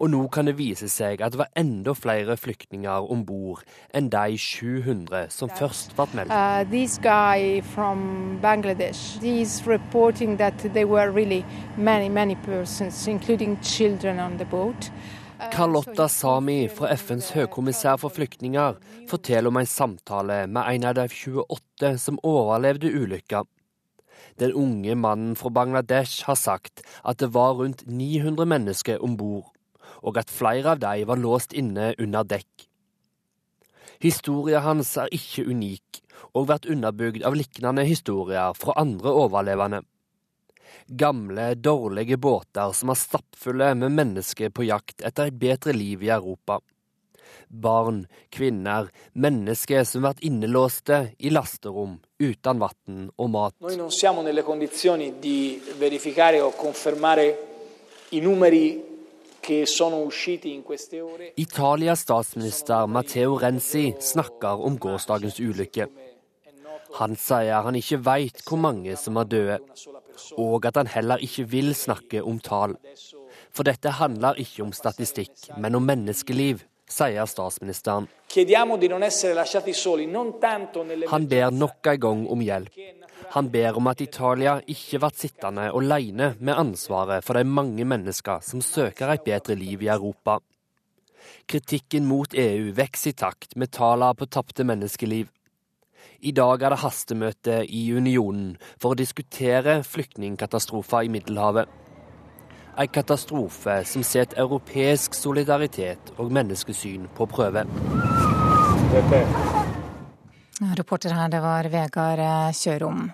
Og nå kan det vise seg at det var enda flere flyktninger om bord enn de 700 som først ble meldt. Uh, this guy from Bangladesh, he's reporting that there were really many, many persons, including children on the boat. Carlotta Sami fra FNs høykommissær for flyktninger forteller om en samtale med en av de 28 som overlevde ulykka. Den unge mannen fra Bangladesh har sagt at det var rundt 900 mennesker om bord og at flere av dem var låst inne under dekk. Historien hans er ikke unik, og blir underbygd av lignende historier fra andre overlevende. Gamle, dårlige båter som er stappfulle med mennesker på jakt etter et bedre liv i Europa. Barn, kvinner, mennesker som blir innelåste i lasterom uten vann og mat. Noi non siamo nelle condizioni di verificare o confermare i numeri Italias statsminister Matteo Renzi snakker om gårsdagens ulykke. Han sier han ikke veit hvor mange som er døde, og at han heller ikke vil snakke om tall. For dette handler ikke om statistikk, men om menneskeliv, sier statsministeren. Han ber nok en gang om hjelp. Han ber om at Italia ikke blir sittende alene med ansvaret for de mange mennesker som søker et bedre liv i Europa. Kritikken mot EU vokser i takt med tallene på tapte menneskeliv. I dag er det hastemøte i unionen for å diskutere flyktningkatastrofer i Middelhavet. En katastrofe som setter europeisk solidaritet og menneskesyn på prøve. Reporter her, det var Vegard eh, Kjørom.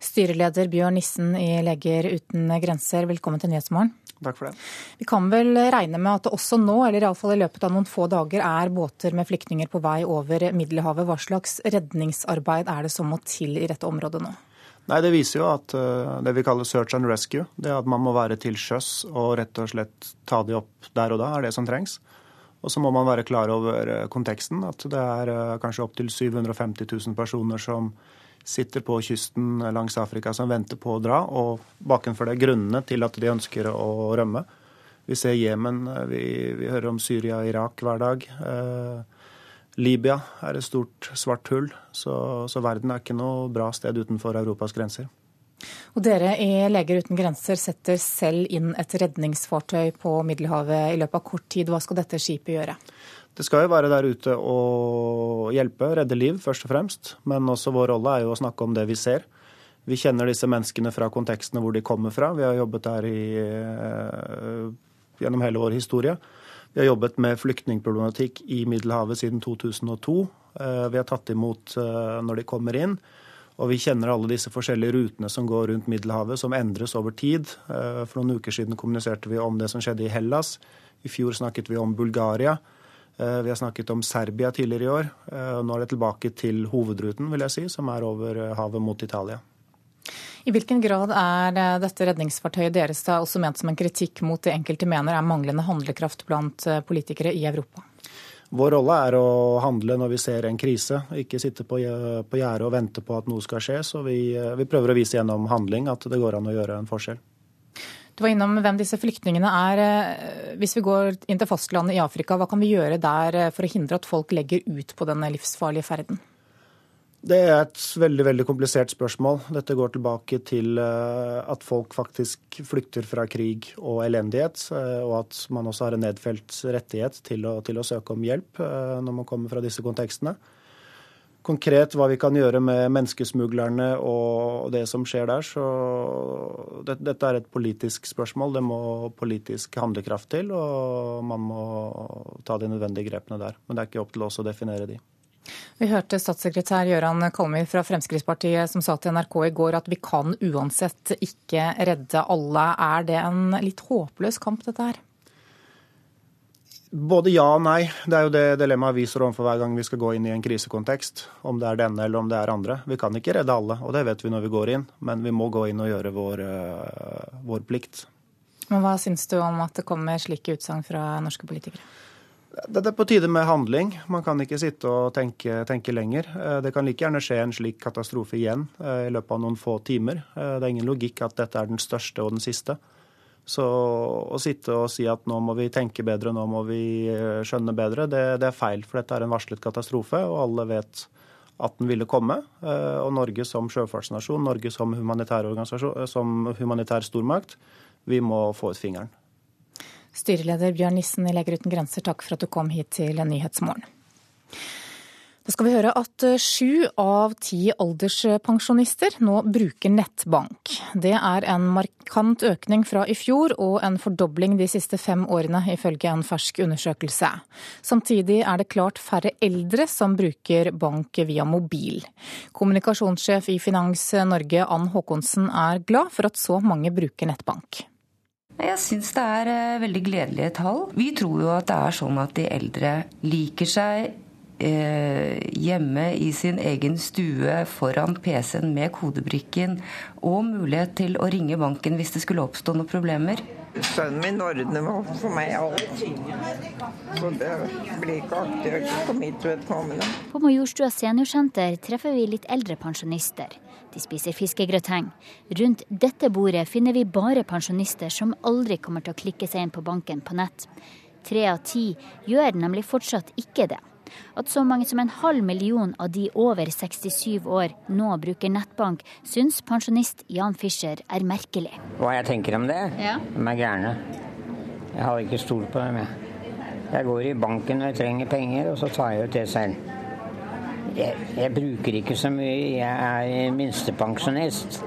Styreleder Bjørn Nissen i Leger uten grenser, velkommen til Nyhetsmorgen. Takk for det. Vi kan vel regne med at det også nå, eller iallfall i løpet av noen få dager, er båter med flyktninger på vei over Middelhavet. Hva slags redningsarbeid er det som må til i dette området nå? Nei, Det viser jo at uh, det vi kaller search and rescue, det at man må være til sjøs og rett og slett ta de opp der og da, er det som trengs. Og så må man være klar over eh, konteksten, at det er eh, kanskje opptil 750 000 personer som sitter på kysten langs Afrika som venter på å dra, og bakenfor det grunnene til at de ønsker å rømme. Vi ser Jemen, eh, vi, vi, hører om Syria og Irak hver dag. Libya er et stort svart hull, så, så verden er ikke noe bra sted utenfor Europas grenser. Og dere i Leger uten grenser setter selv inn et redningsfartøy på Middelhavet i løpet av kort tid. Hva skal dette skipet gjøre? Det skal jo være der ute og hjelpe, redde liv først og fremst. Men også vår rolle er jo å snakke om det vi ser. Vi kjenner disse menneskene fra kontekstene hvor de kommer fra. Vi har jobbet der i, eh, gjennom hele vår historie. Vi har jobbet med flyktningproblematikk i Middelhavet siden 2002. Eh, vi har tatt imot eh, når de kommer inn. Og vi kjenner alle disse forskjellige rutene som går rundt Middelhavet, som endres over tid. Eh, for noen uker siden kommuniserte vi om det som skjedde i Hellas. I fjor snakket vi om Bulgaria. Eh, vi har snakket om Serbia tidligere i år. Eh, nå er det tilbake til hovedruten, vil jeg si, som er over havet mot Italia. I hvilken grad er dette redningsfartøyet deres da også ment som en kritikk mot det enkelte mener er manglende handlekraft blant politikere i Europa? Vår rolle er å handle når vi ser en krise, ikke sitte på, på gjerdet og vente på at noe skal skje. Så vi, vi, prøver å vise gjennom handling at det går an å gjøre en forskjell. Du var innom hvem disse flyktningene er. Hvis vi går inn til fastlandet i Afrika, hva kan vi gjøre der for å hindre at folk legger ut på denne livsfarlige ferden? Det er et veldig veldig komplisert spørsmål. Dette går tilbake til eh, at folk faktisk flykter fra krig og elendighet, eh, og at man også har en nedfelt rettighet til å, til å søke om hjelp eh, når man kommer fra disse kontekstene. Konkret hva vi kan gjøre med menneskesmuglerne og det som skjer der, så det, dette er et politisk spørsmål. Det må politisk handlekraft til, og man må ta de nødvendige grepene der. Men det er ikke opp til oss å definere de. Vi hørte statssekretær Gøran Kolmi fra Fremskrittspartiet som sa til NRK i går at vi kan uansett ikke redde alle. Er det en litt håpløs kamp, dette her? Både ja og nei. Det er jo det dilemmaet vi står overfor hver gang vi skal gå inn i en krisekontekst. Om det er denne eller om det er andre. Vi kan ikke redde alle, og det vet vi når vi går inn. Men vi må gå inn og gjøre vår, uh, vår plikt. Men Hva syns du om at det kommer slike utsagn fra norske politikere? Det er på tide med handling. Man kan ikke sitte og tenke, tenke, lenger. Eh, det kan like gjerne skje en slik katastrofe igjen eh, i løpet av noen få timer. Eh, det er ingen logikk at dette er den største og den siste. Så å sitte og si at nå må vi tenke bedre, nå må vi skjønne bedre, det, det er feil. For dette er en varslet katastrofe, og alle vet at den ville komme. Og Norge som sjøfartsnasjon, Norge som humanitær, som humanitær stormakt, vi må få ut fingeren. Styreleder Bjørn Nissen i Leger uten grenser, takk for at du kom hit til Nyhetsmorgen. Da skal vi høre at sju av ti alderspensjonister nå bruker nettbank. Det er en markant økning fra i fjor og en fordobling de siste fem årene, ifølge en fersk undersøkelse. Samtidig er det klart færre eldre som bruker bank via mobil. Kommunikasjonssjef i Finans Norge, Ann Håkonsen, er glad for at så mange bruker nettbank. Jeg syns det er eh, veldig gledelige tall. Vi tror jo at det er sånn at de eldre liker seg eh, hjemme i sin egen stue foran PC-en med kodebrikken og mulighet til å ringe banken hvis det skulle oppstå noen problemer. Sønnen min ordner for meg alt. Så det blir ikke aktuelt for mitt vedkommende. På Majorstua seniorsenter treffer vi litt eldre pensjonister. De spiser fiskegrøteng. Rundt dette bordet finner vi bare pensjonister som aldri kommer til å klikke seg inn på banken på nett. Tre av ti gjør nemlig fortsatt ikke det. At så mange som en halv million av de over 67 år nå bruker nettbank, syns pensjonist Jan Fischer er merkelig. Hva jeg tenker om det? Ja. De er gærne. Jeg har ikke stolt på dem, jeg. Jeg går i banken når jeg trenger penger, og så tar jeg ut det selv. Jeg, jeg, bruker ikke så mye. Jeg er minstepensjonist.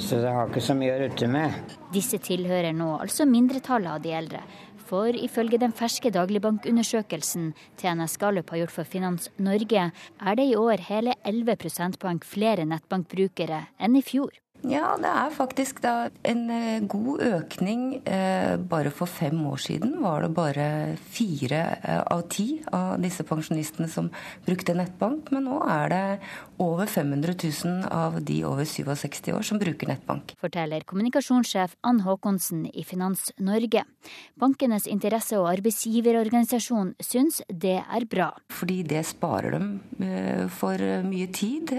Så det har ikke så mye å rutte med. Disse tilhører nå altså mindretallet av de eldre. For ifølge den ferske dagligbankundersøkelsen TNS Gallup har gjort for Finans Norge, er det i år hele 11 prosentpoeng flere nettbankbrukere enn i fjor. Ja, det er faktisk da en eh, god økning. Eh, bare for fem år siden var det bare fire eh, av ti av disse pensjonistene som brukte nettbank. Men nå er det over 500 000 av de over 67 år som bruker nettbank. Forteller kommunikasjonssjef Ann Håkonsen i Finans Norge. Bankenes interesse- og arbeidsgiverorganisasjon syns det er bra. Fordi det sparer dem for mye tid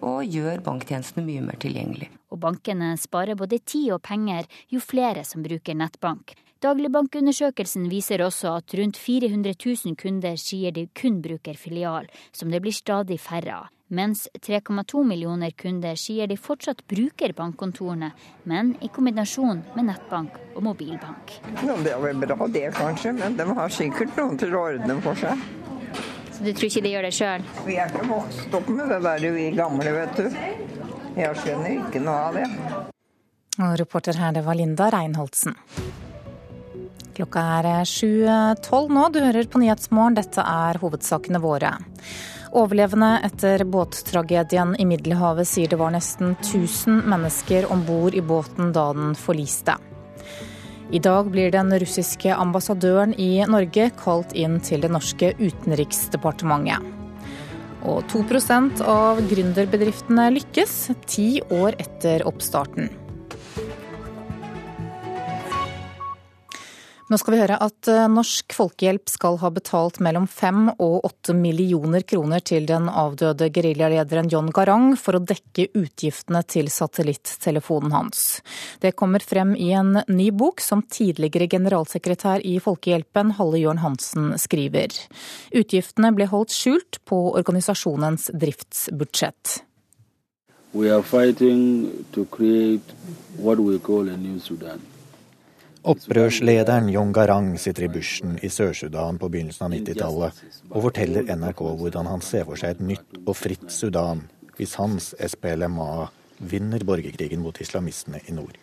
og gjør banktjenestene mye mer tilgjengelig og bankene sparer både tid og penger jo flere som bruker nettbank. Dagligbankundersøkelsen viser også at rundt 400 000 kunder sier de kun bruker filial, som det blir stadig færre av. Mens 3,2 millioner kunder sier de fortsatt bruker bankkontorene, men i kombinasjon med nettbank og mobilbank. Ja, det er vel bra det, kanskje, men de har sikkert noen til å ordne for seg. Så du tror ikke de gjør det sjøl? Vi er ikke vokst opp med det der vi gamle, vet du. Jeg skjønner ikke noe av det. Og reporter her, det var Linda Reinholdsen. Klokka er 7.12 nå. Du hører på Nyhetsmorgen. Dette er hovedsakene våre. Overlevende etter båttragedien i Middelhavet sier det var nesten 1000 mennesker om bord i båten da den forliste. I dag blir den russiske ambassadøren i Norge kalt inn til det norske utenriksdepartementet. Og 2% av gründerbedriftene lykkes ti år etter oppstarten. Nå skal vi høre at eh, Norsk Folkehjelp skal ha betalt mellom fem og åtte millioner kroner til den avdøde geriljalederen John Garang for å dekke utgiftene til satellittelefonen hans. Det kommer frem i en ny bok som tidligere generalsekretær i Folkehjelpen, Halle Jørn Hansen, skriver. Utgiftene ble holdt skjult på organisasjonens driftsbudsjett. We are fighting to create what we call a new Sudan. Opprørslederen John Garang sitter i bushen i Sør-Sudan på begynnelsen av 90-tallet og forteller NRK hvordan han ser for seg et nytt og fritt Sudan hvis hans SPLMA vinner borgerkrigen mot islamistene i nord.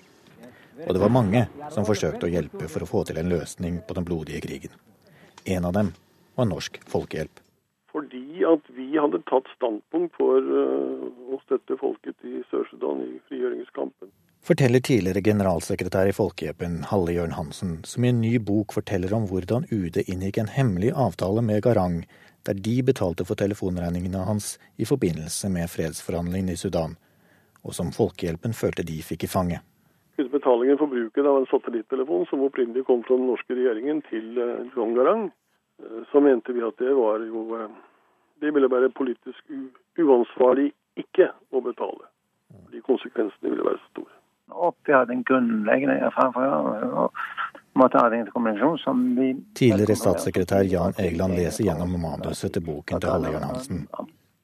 Og det var mange som forsøkte å hjelpe for å få til en løsning på den blodige krigen. En av dem var Norsk Folkehjelp. Fordi at vi hadde tatt standpunkt for eh, å støtte folket i Sør-Sudan i frigjøringskampen forteller tidligere generalsekretær i Folkehjelpen Halle Jørn Hansen, som i en ny bok forteller om hvordan UD inngikk en hemmelig avtale med Garang, der de betalte for telefonregningene hans i forbindelse med fredsforhandlingene i Sudan, og som Folkehjelpen følte de fikk i fanget. Betalingen for bruken av en satellittelefon som opprinnelig kom fra den norske regjeringen til eh, John Garang, så mente vi at det var jo Det ville være politisk uansvarlig ikke å betale. De konsekvensene ville være store. Og vi hadde en grunnleggende erfaring fra matavhengighetskonvensjon som vi Tidligere statssekretær Jan Egeland leser gjennom manuset til boken til Halvard Hansen.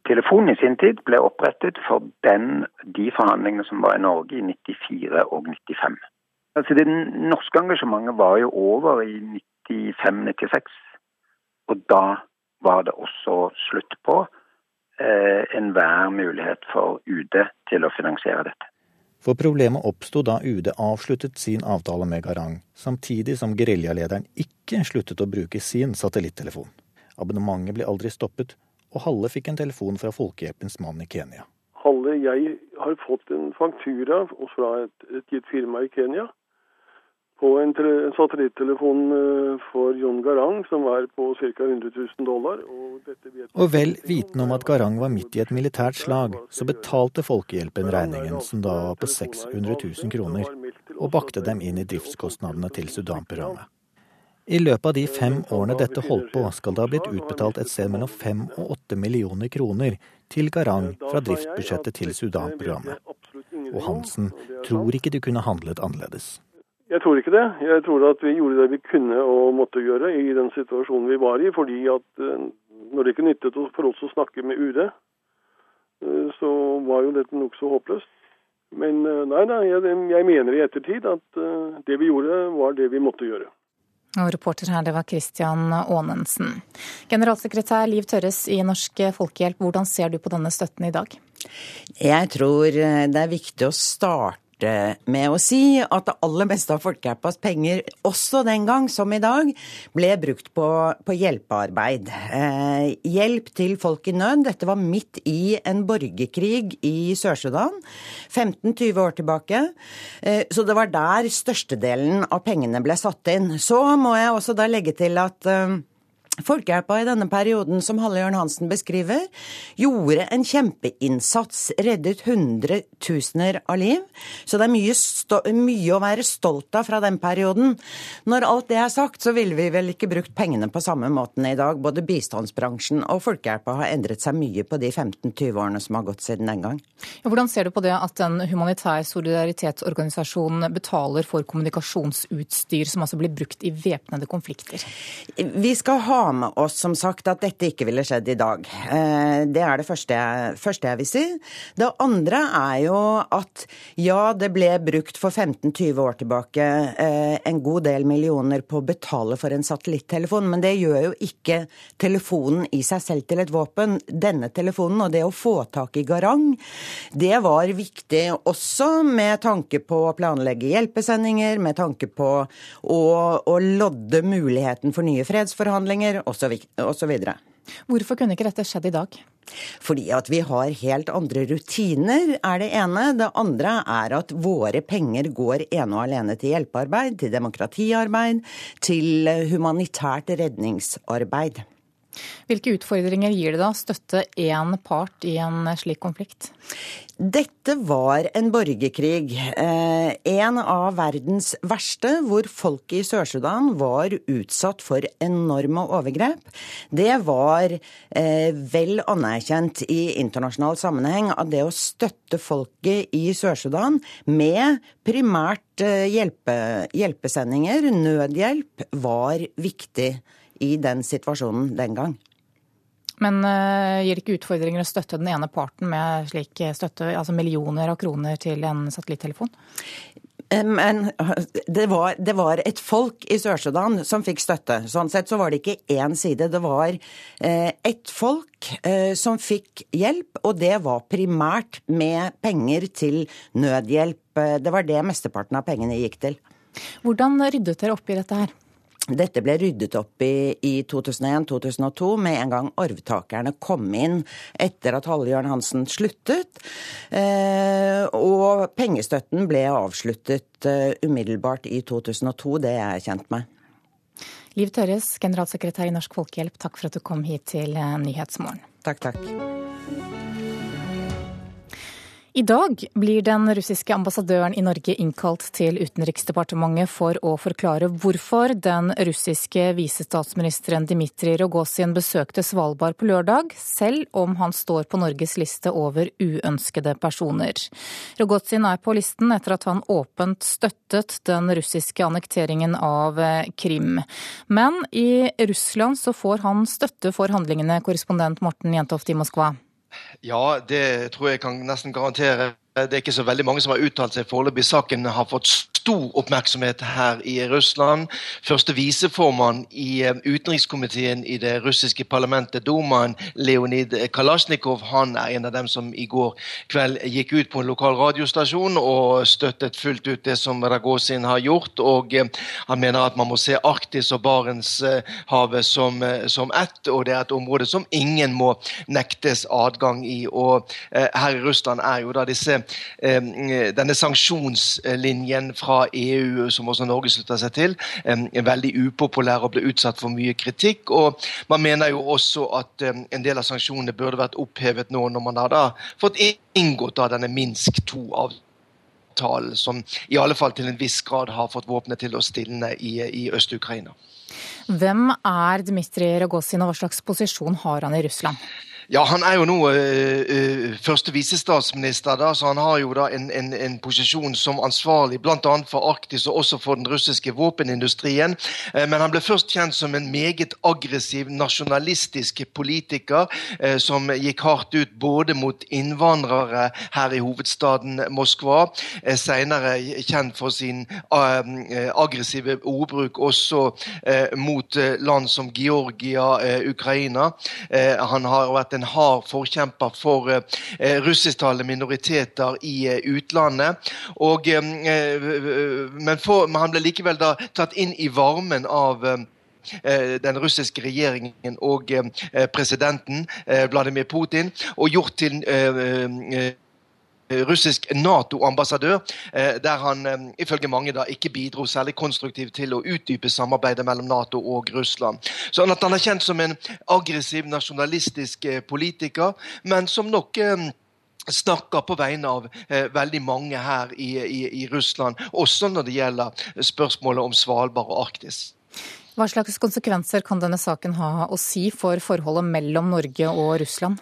Telefonen i sin tid ble opprettet for den, de forhandlingene som var i Norge i 94 og 95. Altså Det norske engasjementet var jo over i 95-96. Og da var det også slutt på eh, enhver mulighet for UD til å finansiere dette. For problemet oppsto da UD avsluttet sin avtale med Garang, samtidig som geriljalederen ikke sluttet å bruke sin satellittelefon. Abonnementet ble aldri stoppet, og Halle fikk en telefon fra Folkehjelpens mann i Kenya. Halle, jeg har fått en faktura fra et, et gitt firma i Kenya på en, en satellittelefon eh, for John Garang som var på ca. 100 000 dollar. Og, og vel vitende om at Garang var midt i et militært slag, så betalte Folkehjelpen regningen, som da var på 600 000 kroner, og bakte dem inn i driftskostnadene til Sudan-programmet. I løpet av de fem årene dette holdt på, skal det ha blitt utbetalt et sted mellom fem og åtte millioner kroner til Garang fra driftsbudsjettet til Sudan-programmet. Og Hansen tror ikke de kunne handlet annerledes. Jeg tror ikke det. Jeg tror at vi gjorde det vi kunne og måtte gjøre i den situasjonen vi var i. Fordi at eh, når det ikke nyttet for oss å snakke med UD, eh, så var jo dette nokså håpløst. Men eh, nei, nei, jeg, jeg mener i ettertid at det vi gjorde, var det vi måtte gjøre. Og reporter her, det var Christian Aanensen. Generalsekretær Liv Tørres i Norsk Folkehjelp, hvordan ser du på denne støtten i dag? Jeg tror det er viktig å starte med å si at det aller meste av Folkehjelpas penger, også den gang som i dag, ble brukt på, på hjelpearbeid. Eh, hjelp til folk i nød. Dette var midt i en borgerkrig i Sør-Sudan, 15-20 år tilbake. Eh, så det var der størstedelen av pengene ble satt inn. Så må jeg også da legge til at eh, Folkehjelpa i denne perioden, som Halle Jørn Hansen beskriver, gjorde en kjempeinnsats, reddet hundretusener av liv. Så det er mye, mye, å være stolt av fra den perioden. Når alt det er sagt, så ville vi vel ikke brukt pengene på samme måten i dag. Både bistandsbransjen og Folkehjelpa har endret seg mye på de 15-20 årene som har gått siden den gang. Hvordan ser du på det at en humanitær solidaritetsorganisasjon betaler for kommunikasjonsutstyr som altså blir brukt i væpnede konflikter? Vi skal ha med oss som sagt at dette ikke ville skjedd i dag. Eh, det er det første jeg, første jeg vil si. Det andre er jo at ja, det ble brukt for 15-20 år tilbake eh, en god del millioner på å betale for en satellittelefon, men det gjør jo ikke telefonen i seg selv til et våpen. Denne telefonen og det å få tak i Garang, det var viktig også med tanke på å planlegge hjelpesendinger, med tanke på å, å lodde muligheten for nye fredsforhandlinger penger osv. Hvorfor kunne ikke dette skjedd i dag? Fordi at vi har helt andre rutiner, er det ene. Det andre er at våre penger går ene og alene til hjelpearbeid, til demokratiarbeid, til humanitært redningsarbeid. Hvilke utfordringer gir det da å støtte én part i en slik konflikt? Dette var en borgerkrig. Eh, en av verdens verste, hvor folk i Sør-Sudan var utsatt for enorme overgrep. Det var eh, vel anerkjent i internasjonal sammenheng at det å støtte folket i Sør-Sudan med primært eh, hjelpe, hjelpesendinger, nødhjelp, var viktig i den situasjonen den gang. Men uh, gir det ikke utfordringer å støtte den ene parten med slik støtte, altså millioner av kroner til en satellittelefon? Men det var, det var, et folk i Sør-Sudan som fikk støtte. Sånn sett så var det ikke én side. Det var eh, ett folk eh, som fikk hjelp, og det var primært med penger til nødhjelp. Det var det mesteparten av pengene gikk til. Hvordan ryddet dere opp i dette her? Dette ble ryddet opp i i 2001-2002 med en gang arvtakerne kom inn etter at Halle Jørn Hansen sluttet. Eh, og pengestøtten ble avsluttet eh, umiddelbart i 2002, det er jeg kjent med. Liv Tørres, generalsekretær i Norsk Folkehjelp, takk for at du kom hit til eh, Nyhetsmorgen. Takk, takk. I dag blir den russiske ambassadøren i Norge innkalt til Utenriksdepartementet for å forklare hvorfor den russiske visestatsministeren Dmitrij Rogozin besøkte Svalbard på lørdag, selv om han står på Norges liste over uønskede personer. Rogozin er på listen etter at han åpent støttet den russiske annekteringen av Krim. Men i Russland så får han støtte for handlingene, korrespondent Morten Jentoft i Moskva. Ja, det tror jeg kan nesten garantere. Det er ikke så veldig mange som har uttalt seg foreløpig. Saken har fått stor oppmerksomhet her i Russland. Første viseformann i eh, utenrikskomiteen i det russiske parlamentet, Dumaen, Leonid Kalasjnikov, han er en av dem som i går kveld gikk ut på en lokal radiostasjon og støttet fullt ut det som Ragozin har gjort. Og eh, han mener at man må se Arktis og Barentshavet som, eh, som ett, og det er et område som ingen må nektes adgang i. Og her i Russland er jo da disse denne sanksjonslinjen fra EU, som også Norge slutter seg til, er veldig upopulær og ble utsatt for mye kritikk. og Man mener jo også at en del av sanksjonene burde vært opphevet nå, når man har da fått inngått av denne Minsk 2-avtalen, som i alle fall til en viss grad har fått våpenet til å stilne i, i Øst-Ukraina. Hvem er Dmitrij Rogozin, og hva slags posisjon har han i Russland? Ja, Han er jo nå uh, første visestatsminister, da, så han har jo da en, en, en posisjon som ansvarlig bl.a. for Arktis og også for den russiske våpenindustrien. Uh, men han ble først kjent som en meget aggressiv nasjonalistisk politiker uh, som gikk hardt ut både mot innvandrere her i hovedstaden Moskva, uh, senere kjent for sin aggressive ordbruk også mot land som Georgia, Ukraina. han har vært en hard forkjemper for eh, russisktalende minoriteter i eh, utlandet. Og, eh, men, for, men, han ble likevel da tatt inn i varmen av den russiske regjeringen og presidenten Vladimir Putin, og gjort til russisk Nato-ambassadør, eh, der han eh, ifølge mange da ikke bidro særlig konstruktivt til å utdype samarbeidet mellom Nato og Russland. Sånn at Han er kjent som en aggressiv nasjonalistisk eh, politiker, men som nok snakker på vegne av eh, veldig mange her i, i, i, Russland, også når det gjelder spørsmålet om Svalbard og Arktis. Hva slags konsekvenser kan denne saken ha å si for forholdet mellom Norge og Russland?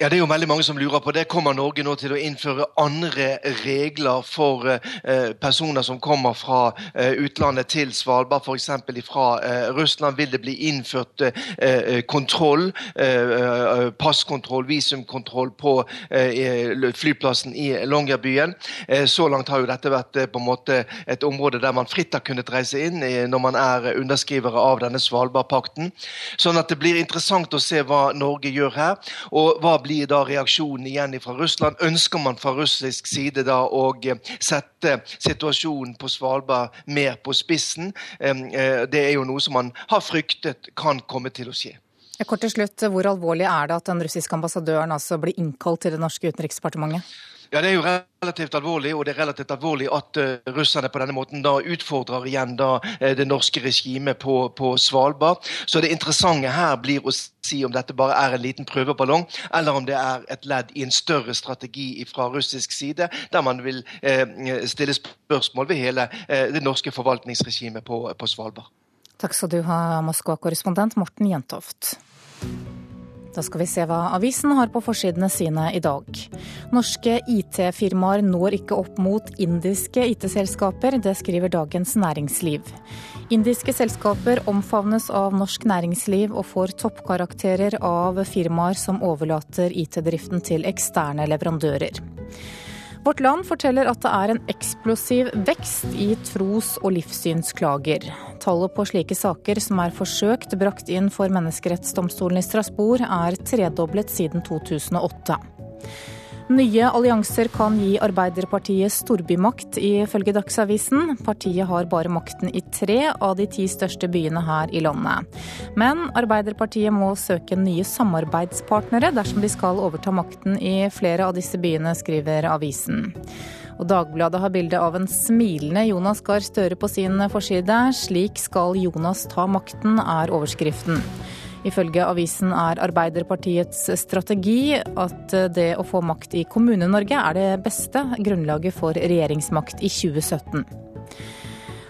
Ja, Det er jo veldig mange som lurer på det. Kommer Norge nå til å innføre andre regler for eh, personer som kommer fra eh, utlandet til Svalbard, f.eks. fra eh, Russland? Vil det bli innført eh, eh, kontroll, eh, passkontroll, visumkontroll på flyplassen i Longyearbyen? så langt har jo dette vært på en måte et område der man fritt har kunnet reise inn når man er underskrivere av denne Svalbardpakten. Sånn at det blir interessant å se hva Norge gjør her. og hva blir blir da reaksjonen igjen fra Russland? Ønsker man fra russisk side da å eh, sette situasjonen på Svalbard mer på spissen? Eh, det er jo noe som man har fryktet kan komme til å skje. Kort til slutt, Hvor alvorlig er det at den russiske ambassadøren altså blir innkalt til det norske utenriksdepartementet? Ja, Det er jo relativt alvorlig, og det er relativt alvorlig at uh, russerne på denne måten da utfordrer igjen da uh, det norske regimet på, på, Svalbard. Så det interessante her blir å si om dette bare er en liten prøveballong, eller om det er et ledd i en større strategi fra russisk side, der man vil uh, stille spørsmål ved hele det norske forvaltningsregimet på, på Svalbard. Takk skal du ha, Moskva-korrespondent Morten Jentoft. Da skal vi se hva avisen har på forsidene sine i dag. Norske IT-firmaer når ikke opp mot indiske IT-selskaper, det skriver Dagens Næringsliv. Indiske selskaper omfavnes av norsk næringsliv og får toppkarakterer av firmaer som overlater IT-driften til eksterne leverandører. Vårt Land forteller at det er en eksplosiv vekst i tros- og livssynsklager. Tallet på slike saker som er forsøkt brakt inn for menneskerettsdomstolen i Strasbourg, er tredoblet siden 2008. Nye allianser kan gi Arbeiderpartiet storbymakt, ifølge Dagsavisen. Partiet har bare makten i tre av de ti største byene her i landet. Men Arbeiderpartiet må søke nye samarbeidspartnere dersom de skal overta makten i flere av disse byene, skriver avisen. Og Dagbladet har bilde av en smilende Jonas Gahr Støre på sin forside. 'Slik skal Jonas ta makten', er overskriften. Ifølge avisen er Arbeiderpartiets strategi at det å få makt i Kommune-Norge er det beste grunnlaget for regjeringsmakt i 2017.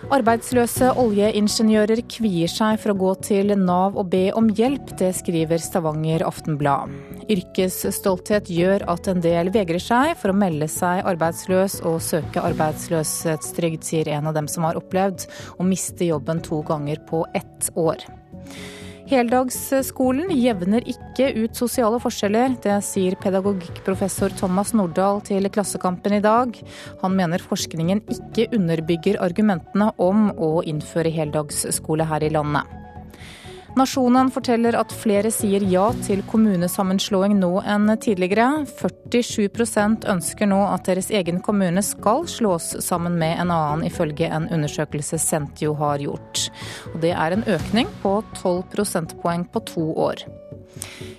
Arbeidsløse oljeingeniører kvier seg for å gå til Nav og be om hjelp. Det skriver Stavanger Aftenblad. Yrkesstolthet gjør at en del vegrer seg for å melde seg arbeidsløs og søke arbeidsløshetstrygd, sier en av dem som har opplevd å miste jobben to ganger på ett år. Heldagsskolen jevner ikke ut sosiale forskjeller. Det sier pedagogikkprofessor Thomas Nordahl til Klassekampen i dag. Han mener forskningen ikke underbygger argumentene om å innføre heldagsskole her i landet. Nasjonen forteller at flere sier ja til kommunesammenslåing nå enn tidligere. 47% ønsker nå at deres egen kommune skal slås sammen med en annen, ifølge en undersøkelse Sentio har gjort. Og det er en økning på 12 prosentpoeng på to år.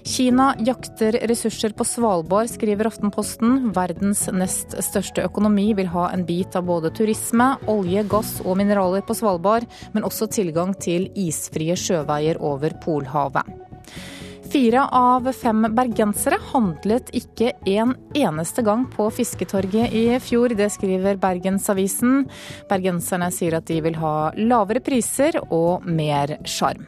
Kina jakter ressurser på Svalbard, skriver Aftenposten. Verdens nest største økonomi vil ha en bit av både turisme, olje, gass og mineraler på Svalbard, men også tilgang til isfrie sjøveier over Polhavet. Fire av fem bergensere handlet ikke en eneste gang på Fisketorget i fjor. Det skriver Bergensavisen. Bergenserne sier at de vil ha lavere priser og mer sjarm.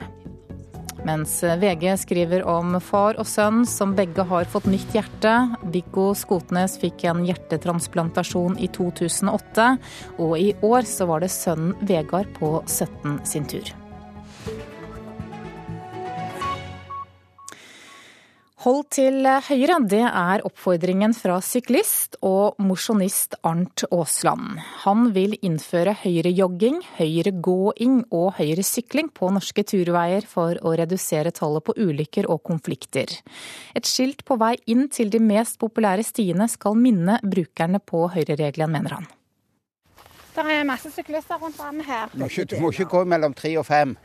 Mens VG skriver om far og sønn som begge har fått nytt hjerte. Viggo Skotnes fikk en hjertetransplantasjon i 2008, og i år så var det sønnen Vegard på 17 sin tur. Hold til høyre, det er oppfordringen fra syklist og mosjonist Arnt Aasland. Han vil innføre høyrejogging, høyregåing og høyresykling på norske turveier for å redusere tallet på ulykker og konflikter. Et skilt på vei inn til de mest populære stiene skal minne brukerne på høyreregelen, mener han. Det er masse syklister rundt vannet her. Du må ikke, du må ikke gå mellom tre og fem.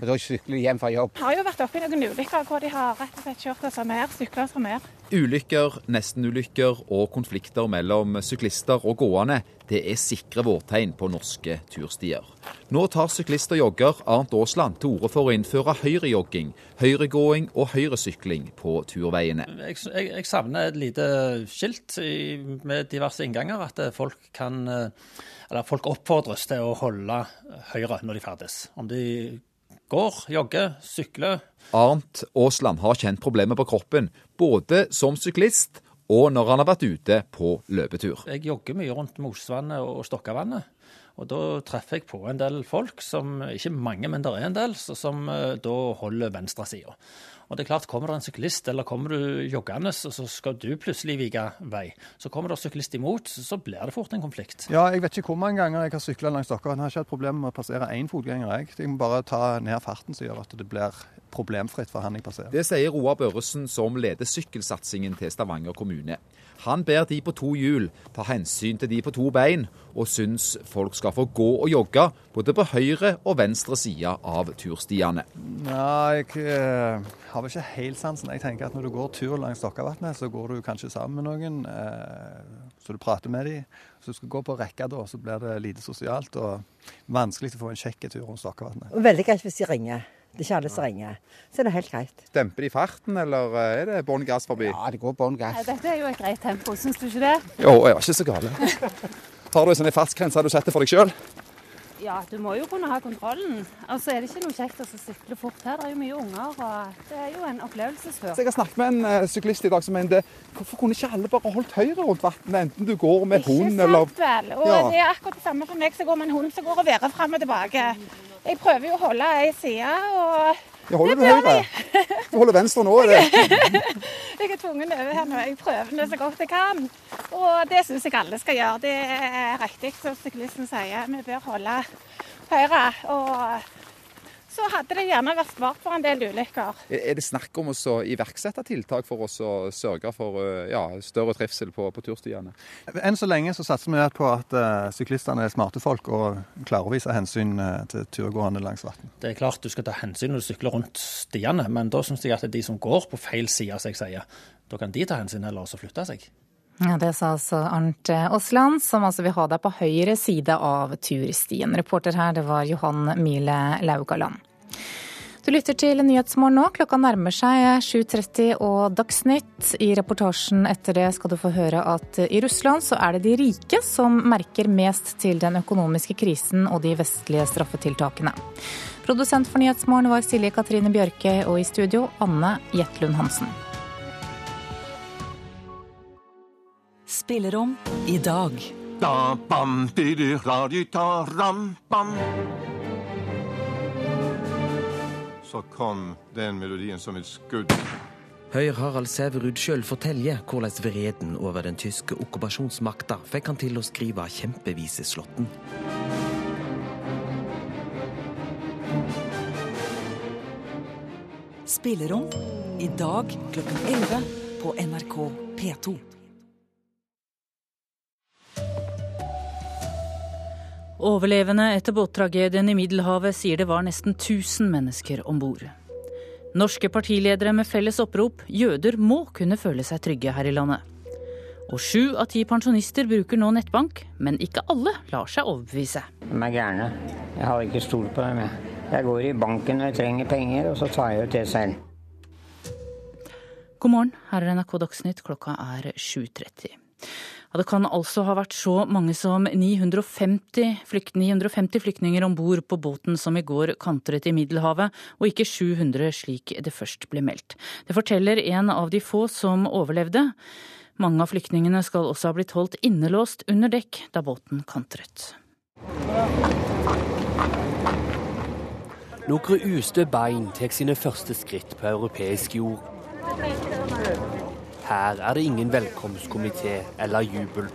Og da sykler de hjem fra jobb. Jeg har jo vært oppe i noen ulykker hvor de har rett og slett kjørt som mer, sykla som mer. Ulykker, nestenulykker og konflikter mellom syklister og gående, det er sikre vårtegn på norske turstier. Nå tar syklist og jogger Arnt Aasland til orde for å innføre høyrejogging, høyregåing og høyresykling på turveiene. Jeg, jeg, jeg savner et lite skilt i, med diverse innganger, at folk kan eller folk oppfordres til å holde høyre når de ferdes. Om de går, jogger, sykler. Arnt Aasland har kjent problemer på kroppen, både som syklist og når han har vært ute på løpetur. Jeg jogger mye rundt Mosvannet og Stokkavannet. Og da treffer jeg på en del folk, som, ikke mange, men det er en del, som da holder venstresida. Og det er klart, Kommer det en syklist, eller kommer du joggende, så skal du plutselig vike vei. Så kommer det en syklist imot, så blir det fort en konflikt. Ja, Jeg vet ikke hvor mange ganger jeg har sykla langs dere. Jeg har ikke hatt problemer med å passere én fotgjenger. Jeg. jeg må bare ta ned farten som gjør at det blir problemfritt for han jeg passerer. Det sier Roar Børresen, som leder sykkelsatsingen til Stavanger kommune. Han ber de på to hjul ta hensyn til de på to bein, og syns folk skal få gå og jogge både på høyre og venstre side av turstiene. Nei, jeg eh, har vel ikke helt sansen. Jeg tenker at når du går tur langs Stokkavatnet, så går du kanskje sammen med noen, eh, så du prater med dem. Hvis du skal gå på rekka da, så blir det lite sosialt og vanskelig å få en kjekk tur rundt Stokkavatnet. Veldig greit hvis de ringer. Det er ikke alle som ringer. Så er det helt greit. Demper de farten, eller er det bånn gass forbi? Ja, det går bånn gass. Dette er jo et greit tempo, syns du ikke det? Jo, jeg var ikke så gal. Har du en sånn fartsgrense du setter for deg sjøl? Ja, du må jo kunne ha kontrollen. Og så er det ikke noe kjekt å sykle fort her. Det er jo mye unger, og det er jo en opplevelsestur. Jeg har snakket med en uh, syklist i dag som mente hvorfor kunne ikke alle bare holdt høyre rundt vannet, enten du går med hund eller Ikke sant vel. Og ja. det er akkurat det samme for meg som går med en hund som går og værer fram og tilbake. Jeg prøver jo å holde ei side, og jeg holder du høyre. Du holder venstre nå, er det? jeg er tvungen over her nå. Jeg prøver det så godt jeg kan. Og det syns jeg alle skal gjøre. Det er riktig som syklisten sier. Vi bør holde høyre. Og så hadde det gjerne vært svart for en del ulykker. Er det snakk om å iverksette tiltak for oss å sørge for ja, større trivsel på, på turstiene? Enn så lenge så satser vi på at uh, syklistene er smarte folk og klarer å vise hensyn uh, til turgående langs vann. Det er klart du skal ta hensyn når du sykler rundt stiene, men da syns jeg at det er de som går på feil side, som jeg sier, da kan de ta hensyn heller og flytte seg. Ja, Det sa altså Arnt Aasland, som altså vil ha deg på høyre side av turstien. Reporter her, det var Johan Mile Laugaland. Du lytter til Nyhetsmorgen nå. Klokka nærmer seg 7.30 og Dagsnytt. I reportasjen etter det skal du få høre at i Russland så er det de rike som merker mest til den økonomiske krisen og de vestlige straffetiltakene. Produsent for Nyhetsmorgen var Silje Katrine Bjørke, og i studio Anne Jetlund Hansen. Spillerom i dag. Da, bam, så kom den melodien som et skudd. Høyre Harald Sæverud sjøl forteller hvordan vreden over den tyske okkupasjonsmakta fikk han til å skrive kjempeviseslåtten. Spillerom i dag klokken 11 på NRK P2. Overlevende etter båttragedien i Middelhavet sier det var nesten 1000 mennesker om bord. Norske partiledere med felles opprop 'Jøder må kunne føle seg trygge her i landet'. Og sju av ti pensjonister bruker nå nettbank, men ikke alle lar seg overbevise. De er gærne. Jeg har ikke stol på dem. Jeg. jeg går i banken når jeg trenger penger, og så tar jeg ut det selv. God morgen, her er NRK Dagsnytt, klokka er 7.30. Ja, det kan altså ha vært så mange som 950, flykt, 950 flyktninger om bord på båten som i går kantret i Middelhavet, og ikke 700 slik det først ble meldt. Det forteller en av de få som overlevde. Mange av flyktningene skal også ha blitt holdt innelåst under dekk da båten kantret. Noen ustø bein tar sine første skritt på europeisk jord. Her er det ingen velkomstkomité eller jubel.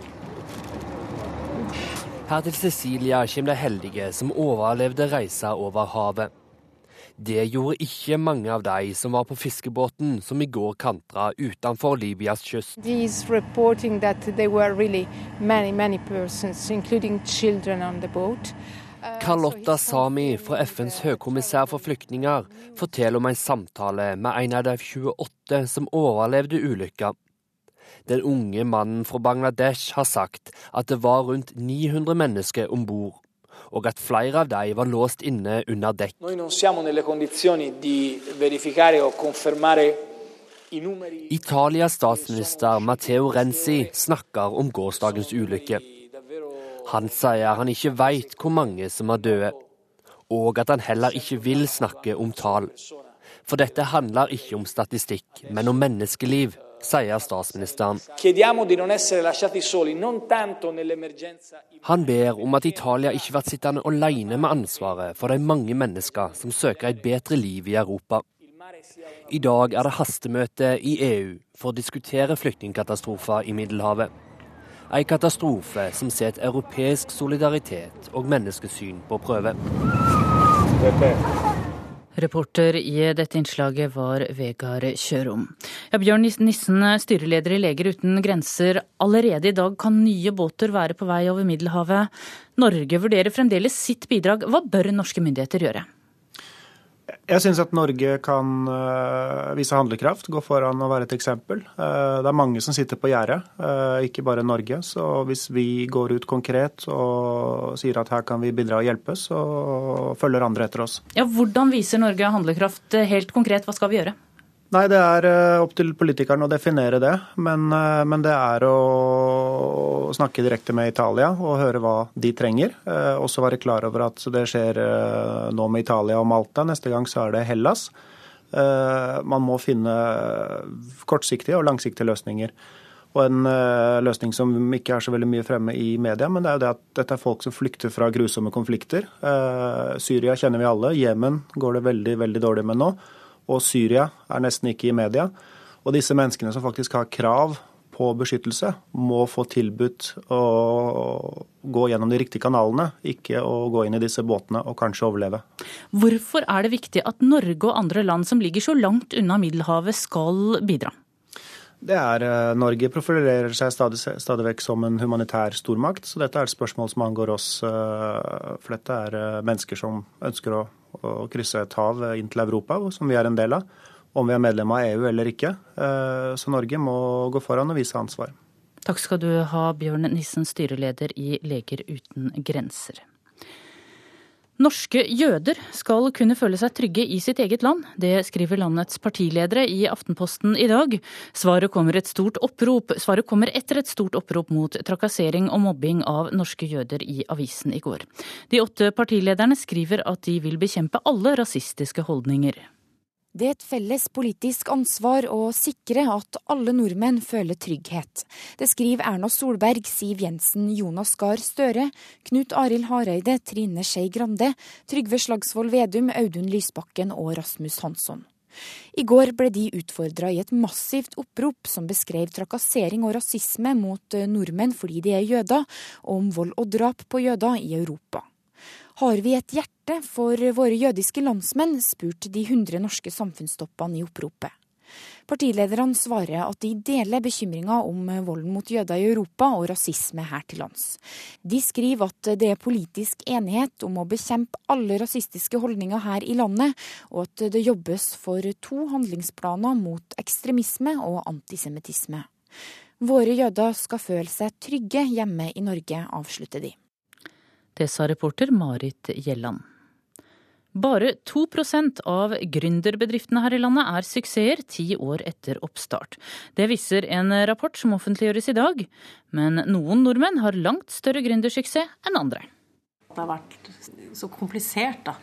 Her til Cecilia kommer de heldige som overlevde reisa over havet. Det gjorde ikke mange av de som var på fiskebåten som i går kantra utenfor Libyas kyst. Really many, many persons, Carlotta Sami fra FNs høykommissær for flyktninger forteller om en samtale med en av de 28 som overlevde ulykka. Den unge mannen fra Bangladesh har sagt at det var rundt 900 mennesker om bord, og at flere av dem var låst inne under dekk. Italias statsminister Matteo Renzi snakker om gårsdagens ulykke. Han sier han ikke veit hvor mange som er døde, og at han heller ikke vil snakke om tall. For dette handler ikke om statistikk, men om menneskeliv sier statsministeren. Han ber om at Italia ikke blir sittende alene med ansvaret for de mange mennesker som søker et bedre liv i Europa. I dag er det hastemøte i EU for å diskutere flyktningkatastrofer i Middelhavet. En katastrofe som setter europeisk solidaritet og menneskesyn på prøve. Reporter i dette innslaget var Vegard Kjørom. Ja, Bjørn Nissen, styreleder i Leger uten grenser. Allerede i dag kan nye båter være på vei over Middelhavet. Norge vurderer fremdeles sitt bidrag. Hva bør norske myndigheter gjøre? Jeg syns at Norge kan uh, vise handlekraft, gå foran og være et eksempel. Uh, det er mange som sitter på gjerdet, uh, ikke bare Norge. Så hvis vi går ut konkret og sier at her kan vi bidra og hjelpe, så følger andre etter oss. Ja, Hvordan viser Norge handlekraft helt konkret? Hva skal vi gjøre? Nei, det er eh, opp til politikerne å definere det. Men, eh, men, det er å snakke direkte med Italia og høre hva de trenger. Eh, også være klar over at det skjer nå med Italia og Malta. Neste gang så er det Hellas. Man må finne kortsiktige og langsiktige løsninger. Og en løsning som ikke er så veldig mye fremme i media, men det er jo det at dette er folk som flykter fra grusomme konflikter. Syria kjenner vi alle. Jemen går det veldig, veldig dårlig med nå og Syria er nesten ikke i media. Og disse menneskene som faktisk har krav på beskyttelse, må få tilbudt å gå gjennom de riktige kanalene, ikke å gå inn i disse båtene og kanskje overleve. Hvorfor er det viktig at Norge og andre land som ligger så langt unna Middelhavet skal bidra? Det er eh, Norge profilerer seg stadig, stadig, vekk som en humanitær stormakt, så dette er et spørsmål som angår oss. Eh, for dette er eh, mennesker som ønsker å å krysse et hav inn til Europa, som vi er en del av. Om vi er medlem av EU eller ikke. Eh, så Norge må gå foran og vise ansvar. Takk skal du ha, Bjørn Nissen, styreleder i Leger uten grenser. Norske jøder skal kunne føle seg trygge i sitt eget land. Det skriver landets partiledere i Aftenposten i dag. Svaret kommer, opprop, svaret kommer, etter et stort opprop mot trakassering og mobbing av norske jøder i avisen i går. De åtte partilederne skriver at de vil bekjempe alle rasistiske holdninger. Det er et felles politisk ansvar å sikre at alle nordmenn føler trygghet. Det skriver Erna Solberg, Siv Jensen, Jonas Gahr Støre, Knut Arild Hareide, Trine Skei Grande, Trygve Slagsvold Vedum, Audun Lysbakken og Rasmus Hansson. I går ble de utfordra i et massivt opprop som beskrev trakassering og rasisme mot nordmenn fordi de er jøder, og om vold og drap på jøder i Europa. Har vi et hjerte for våre jødiske landsmenn, spurte de 100 norske samfunnstoppene i oppropet. Partilederne svarer at de deler bekymringa om volden mot jøder i Europa og rasisme her til lands. De skriver at det er politisk enighet om å bekjempe alle rasistiske holdninger her i landet, og at det jobbes for to handlingsplaner mot ekstremisme og antisemittisme. Våre jøder skal føle seg trygge hjemme i Norge, avslutter de. Det sa reporter Marit Gjelland. Bare 2% av gründerbedriftene her i landet er suksesser ti år etter oppstart. Det viser en rapport som offentliggjøres i dag. Men noen nordmenn har langt større gründersuksess enn andre. Det har vært så komplisert, da.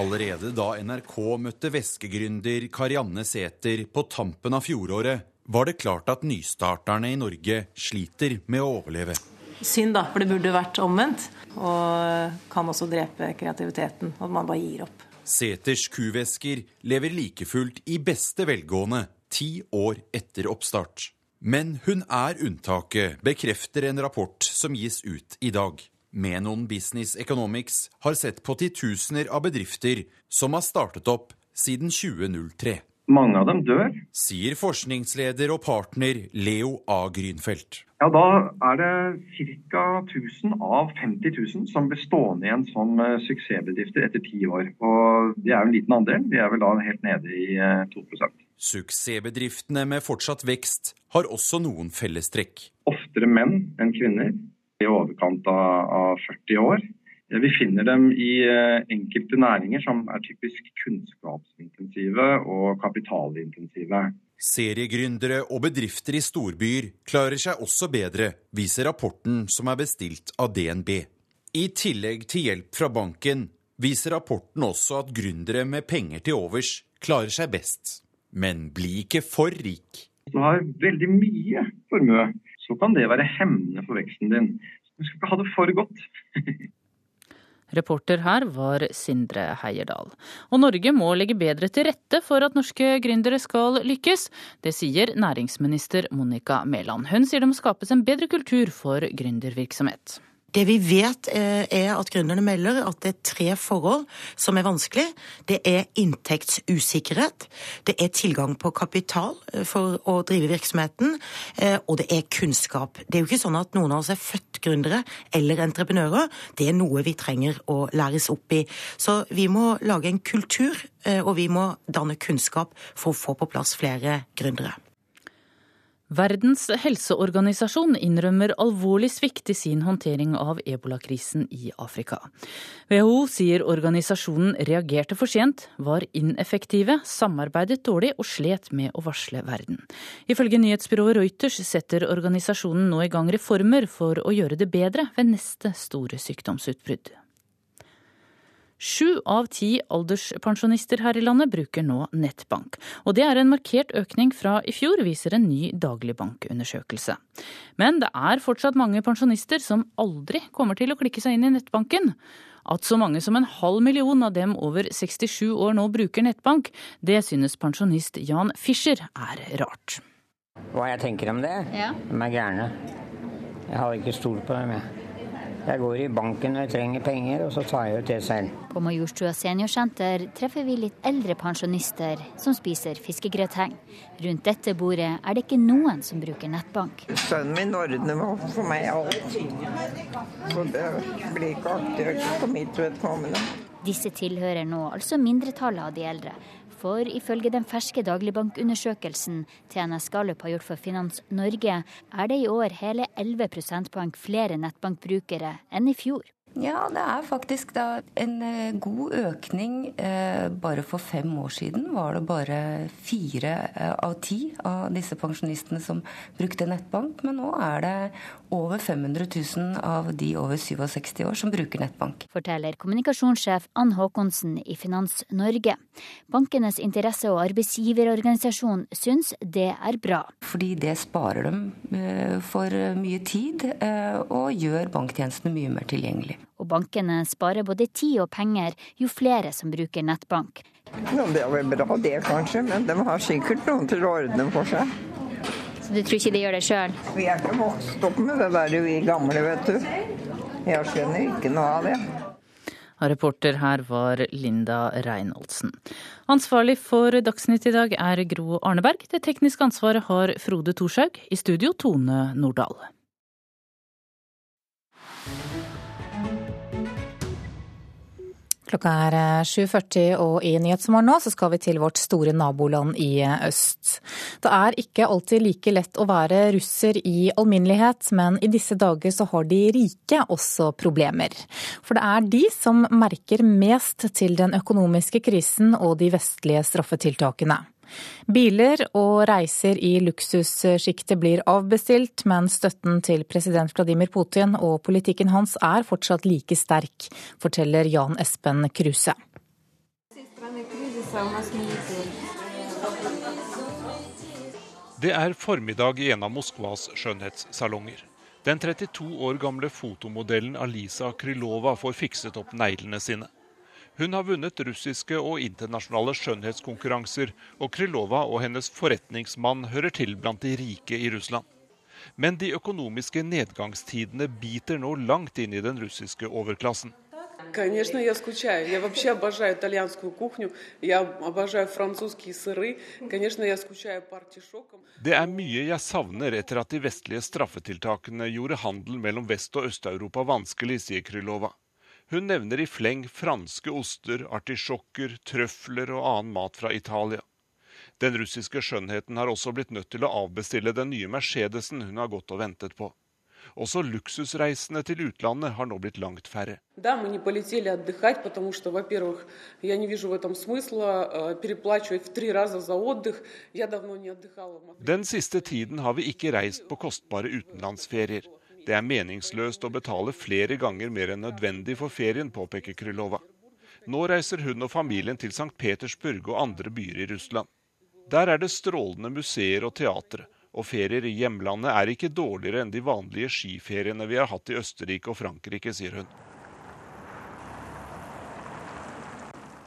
Allerede da NRK møtte veskegründer Karianne Sæther på tampen av fjoråret, var det klart at nystarterne i Norge sliter med å overleve. Synd, da, for det burde vært omvendt. Og kan også drepe kreativiteten. At man bare gir opp. Seters kuvesker lever like fullt i beste velgående ti år etter oppstart. Men hun er unntaket, bekrefter en rapport som gis ut i dag. Menon Business Economics har sett på titusener av bedrifter som har startet opp siden 2003. Mange av dem dør. Sier forskningsleder og partner Leo A. Grünfeldt. Ja, Da er det ca. 1000 av 50 000 som blir stående igjen som eh, suksessbedrifter etter ti år. Og Det er jo en liten andel. Vi er vel da helt nede i 2 eh, Suksessbedriftene med fortsatt vekst har også noen fellestrekk. Oftere menn enn kvinner. I overkant av 40 år. Vi finner dem i eh, enkelte næringer som er typisk kunnskapsintensive og kapitalintensive. Seriegründere og bedrifter i storbyer klarer seg også bedre, viser rapporten som er bestilt av DNB. I tillegg til hjelp fra banken viser rapporten også at gründere med penger til overs klarer seg best. Men bli ikke for rik. Hvis du har veldig mye formue, så kan det være hemmende for veksten din. Du skal ikke ha det for godt. Reporter her var Sindre Heierdal. Og Norge må legge bedre til rette for at norske gründere skal lykkes. Det sier næringsminister Monica Mæland. Hun sier det må skapes en bedre kultur for gründervirksomhet. Det vi vet eh, er at gründerne melder at det er tre forhold som er vanskelig. Det er inntektsusikkerhet, det er tilgang på kapital eh, for å drive virksomheten, eh, og det er kunnskap. Det er jo ikke sånn at noen av oss er født gründere eller entreprenører. Det er noe vi trenger å læres opp i. Så vi må lage en kultur, og vi må danne kunnskap for å få på plass flere gründere. Verdens helseorganisasjon innrømmer alvorlig svikt i sin håndtering av ebolakrisen i Afrika. WHO sier organisasjonen reagerte for sent, var ineffektive, samarbeidet dårlig og slet med å varsle verden. Ifølge nyhetsbyrået Reuters setter organisasjonen nå i gang reformer for å gjøre det bedre ved neste store sykdomsutbrudd. Sju av ti alderspensjonister her i landet bruker nå nettbank. Og det er en markert økning fra i fjor, viser en ny dagligbankundersøkelse. Men det er fortsatt mange pensjonister som aldri kommer til å klikke seg inn i nettbanken. At så mange som en halv million av dem over 67 år nå bruker nettbank, det synes pensjonist Jan Fischer er rart. Hva jeg tenker om det? Ja. De er gærne. Jeg har ikke stolt på dem, jeg. Jeg går i banken når jeg trenger penger, og så tar jeg ut det selv. På Majorstua seniorsenter treffer vi litt eldre pensjonister som spiser fiskegrateng. Rundt dette bordet er det ikke noen som bruker nettbank. Sønnen min ordner for meg alt. Så det blir ikke aktuelt for mitt vedkommende. Disse tilhører nå altså mindretallet av de eldre. For ifølge den ferske dagligbankundersøkelsen TNS Gallup har gjort for Finans Norge, er det i år hele 11 prosentpoeng flere nettbankbrukere enn i fjor. Ja, det er faktisk da en eh, god økning. Eh, bare for fem år siden var det bare fire eh, av ti av disse pensjonistene som brukte nettbank. Men nå er det over 500 000 av de over 67 år som bruker nettbank. Forteller kommunikasjonssjef Ann Håkonsen i Finans Norge. Bankenes interesse- og arbeidsgiverorganisasjon syns det er bra. Fordi det sparer dem for mye tid og gjør banktjenestene mye mer tilgjengelig og bankene sparer både tid og penger jo flere som bruker nettbank. Ja, det er vel bra det, kanskje, men de har sikkert noen til å ordne for seg. Så du tror ikke de gjør det sjøl? Vi er ikke vokst opp med det der vi gamle, vet du. Jeg skjønner ikke noe av det. Reporter her var Linda Reinholdsen. Ansvarlig for Dagsnytt i dag er Gro Arneberg. Det tekniske ansvaret har Frode Thorshaug. I studio Tone Nordahl. Klokka er 7.40, eh, og i Nyhetsmorgen nå så skal vi til vårt store naboland i øst. Det er ikke alltid like lett å være russer i alminnelighet, men i disse dager så har de rike også problemer. For det er de som merker mest til den økonomiske krisen og de vestlige straffetiltakene. Biler og reiser i luksussjiktet blir avbestilt, men støtten til president Vladimir Putin og politikken hans er fortsatt like sterk, forteller Jan Espen Kruse. Det er formiddag i en av Moskvas skjønnhetssalonger. Den 32 år gamle fotomodellen Alisa Krylova får fikset opp neglene sine. Hun har vunnet russiske og internasjonale skjønnhetskonkurranser, og Krylova og hennes forretningsmann hører til blant de rike i Russland. Men de økonomiske nedgangstidene biter nå langt inn i den russiske overklassen. Det er mye jeg savner etter at de vestlige straffetiltakene gjorde handel mellom Vest- og Øst-Europa vanskelig, sier Krylova. Hun nevner i fleng franske oster, artisjokker, trøfler og annen mat fra Italia. Den russiske skjønnheten har også blitt nødt til å avbestille den nye Mercedesen hun har gått og ventet på. Også luksusreisene til utlandet har nå blitt langt færre. Den siste tiden har vi ikke reist på kostbare utenlandsferier. Det er meningsløst å betale flere ganger mer enn nødvendig for ferien, påpeker Krylova. Nå reiser hun og familien til St. Petersburg og andre byer i Russland. Der er det strålende museer og teatre, og ferier i hjemlandet er ikke dårligere enn de vanlige skiferiene vi har hatt i Østerrike og Frankrike, sier hun.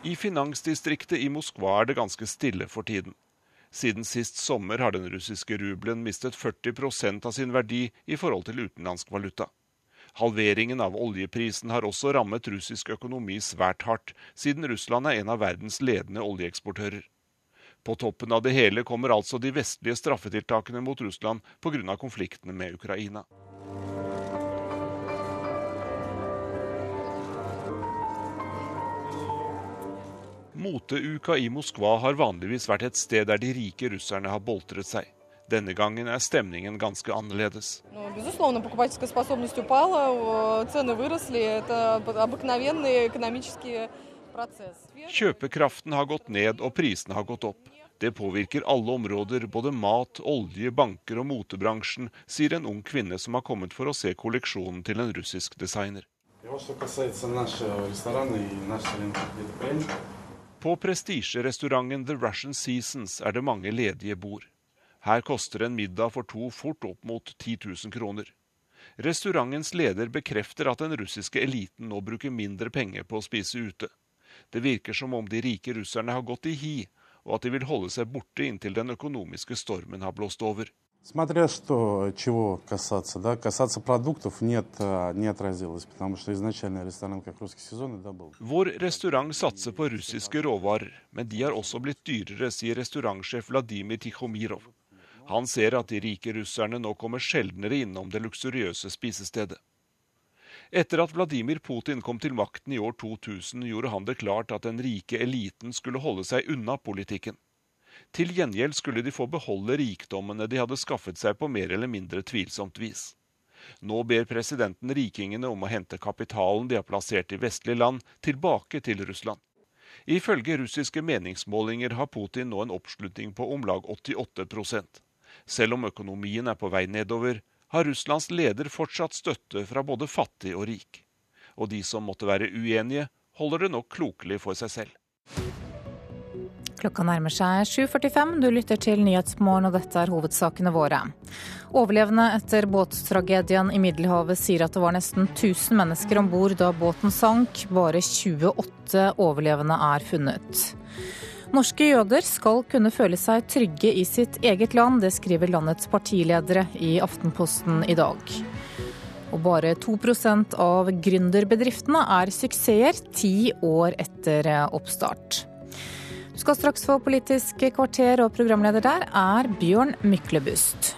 I finansdistriktet i Moskva er det ganske stille for tiden. Siden sist sommer har den russiske rubelen mistet 40% av sin verdi i forhold til utenlandsk valuta. Halveringen av oljeprisen har også rammet russisk økonomi svært hardt, siden Russland er en av verdens ledende oljeeksportører. På toppen av det hele kommer altså de vestlige straffetiltakene mot Russland pga. konfliktene med Ukraina. Moteuka i Moskva har vanligvis vært et sted der de rike russerne har boltret seg. Denne gangen er stemningen ganske annerledes. Kjøpekraften har gått ned og prisene har gått opp. Det påvirker alle områder, både mat, olje, banker og motebransjen, sier en ung kvinne som har kommet for å se kolleksjonen til en russisk designer. På prestisjerestauranten The Russian Seasons er det mange ledige bord. Her koster en middag for to fort opp mot 10 000 kroner. Restaurantens leder bekrefter at den russiske eliten nå bruker mindre penger på å spise ute. Det virker som om de rike russerne har gått i hi, og at de vil holde seg borte inntil den økonomiske stormen har blåst over. Смотря что, чего касаться, да, касаться продуктов нет, не отразилось, потому что изначально ресторан как русский сезон да, был. Vår restaurant satser på russiske råvarer, men de har også blitt dyrere, sier restaurantsjef Vladimir Tikhomirov. Han ser at de rike russerne nå kommer sjeldnere innom det luksuriøse spisestedet. Etter at Vladimir Putin kom til makten i år 2000, gjorde han det klart at den rike eliten skulle holde seg unna politikken. Til gjengjeld skulle de få beholde rikdommene de hadde skaffet seg på mer eller mindre tvilsomt vis. Nå ber presidenten rikingene om å hente kapitalen de har plassert i vestlige land, tilbake til Russland. Ifølge russiske meningsmålinger har Putin nå en oppslutning på om lag 88 Selv om økonomien er på vei nedover, har Russlands leder fortsatt støtte fra både fattig og rik. Og de som måtte være uenige, holder det nok klokelig for seg selv. Klokka nærmer seg 7.45. Du lytter til Nyhetsmorgen, og dette er hovedsakene våre. Overlevende etter båttragedien i Middelhavet sier at det var nesten 1000 mennesker om bord da båten sank. Bare 28 overlevende er funnet. Norske jøder skal kunne føle seg trygge i sitt eget land, det skriver landets partiledere i Aftenposten i dag. Og bare 2% av gründerbedriftene er suksesser ti år etter oppstart. Du skal straks få Politisk kvarter, og programleder der er Bjørn Myklebust.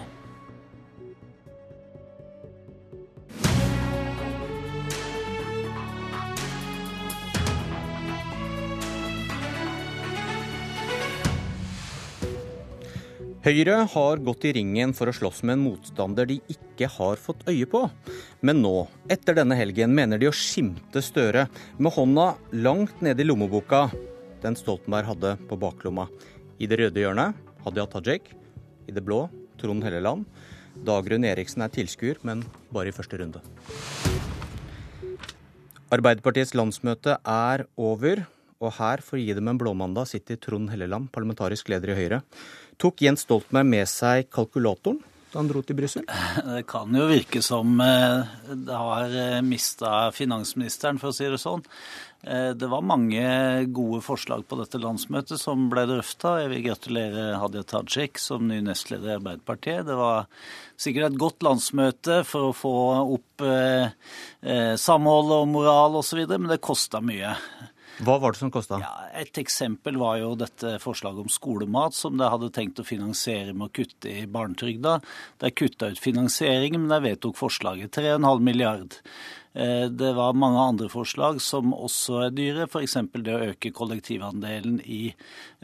Høyre har gått i ringen for å slåss med en motstander de ikke har fått øye på. Men nå, etter denne helgen, mener de å skimte Støre med hånda langt nede i lommeboka den Stoltenberg hadde på baklomma. I det røde hjørnet Hadia Tajik. I det blå Trond Helleland. Dagrun Eriksen er tilskuer, men bare i første runde. Arbeiderpartiets landsmøte er over, og her, for å gi dem en blåmandag, sitter Trond Helleland, parlamentarisk leder i Høyre. Tok Jens Stoltenberg med seg kalkulatoren da han dro til Brussel? Det kan jo virke som eh, det har eh, mista finansministeren, for å si det sånn. Eh, det var mange gode forslag på dette landsmøtet som ble drøfta. Jeg vil gratulere Hadia Tajik som ny nestleder i Arbeiderpartiet. Det var sikkert et godt landsmøte for å få opp eh, eh samhold og moral osv., men det kosta mye. Hva var det som kosta? Ja, et eksempel var jo dette forslaget om skolemat, som de hadde tenkt å finansiere med å kutte i barnetrygda. De kutta ut finansieringen, men de vedtok forslaget. 3,5 milliard. Eh, det var mange andre forslag som også er dyre, f.eks. det å øke kollektivandelen i,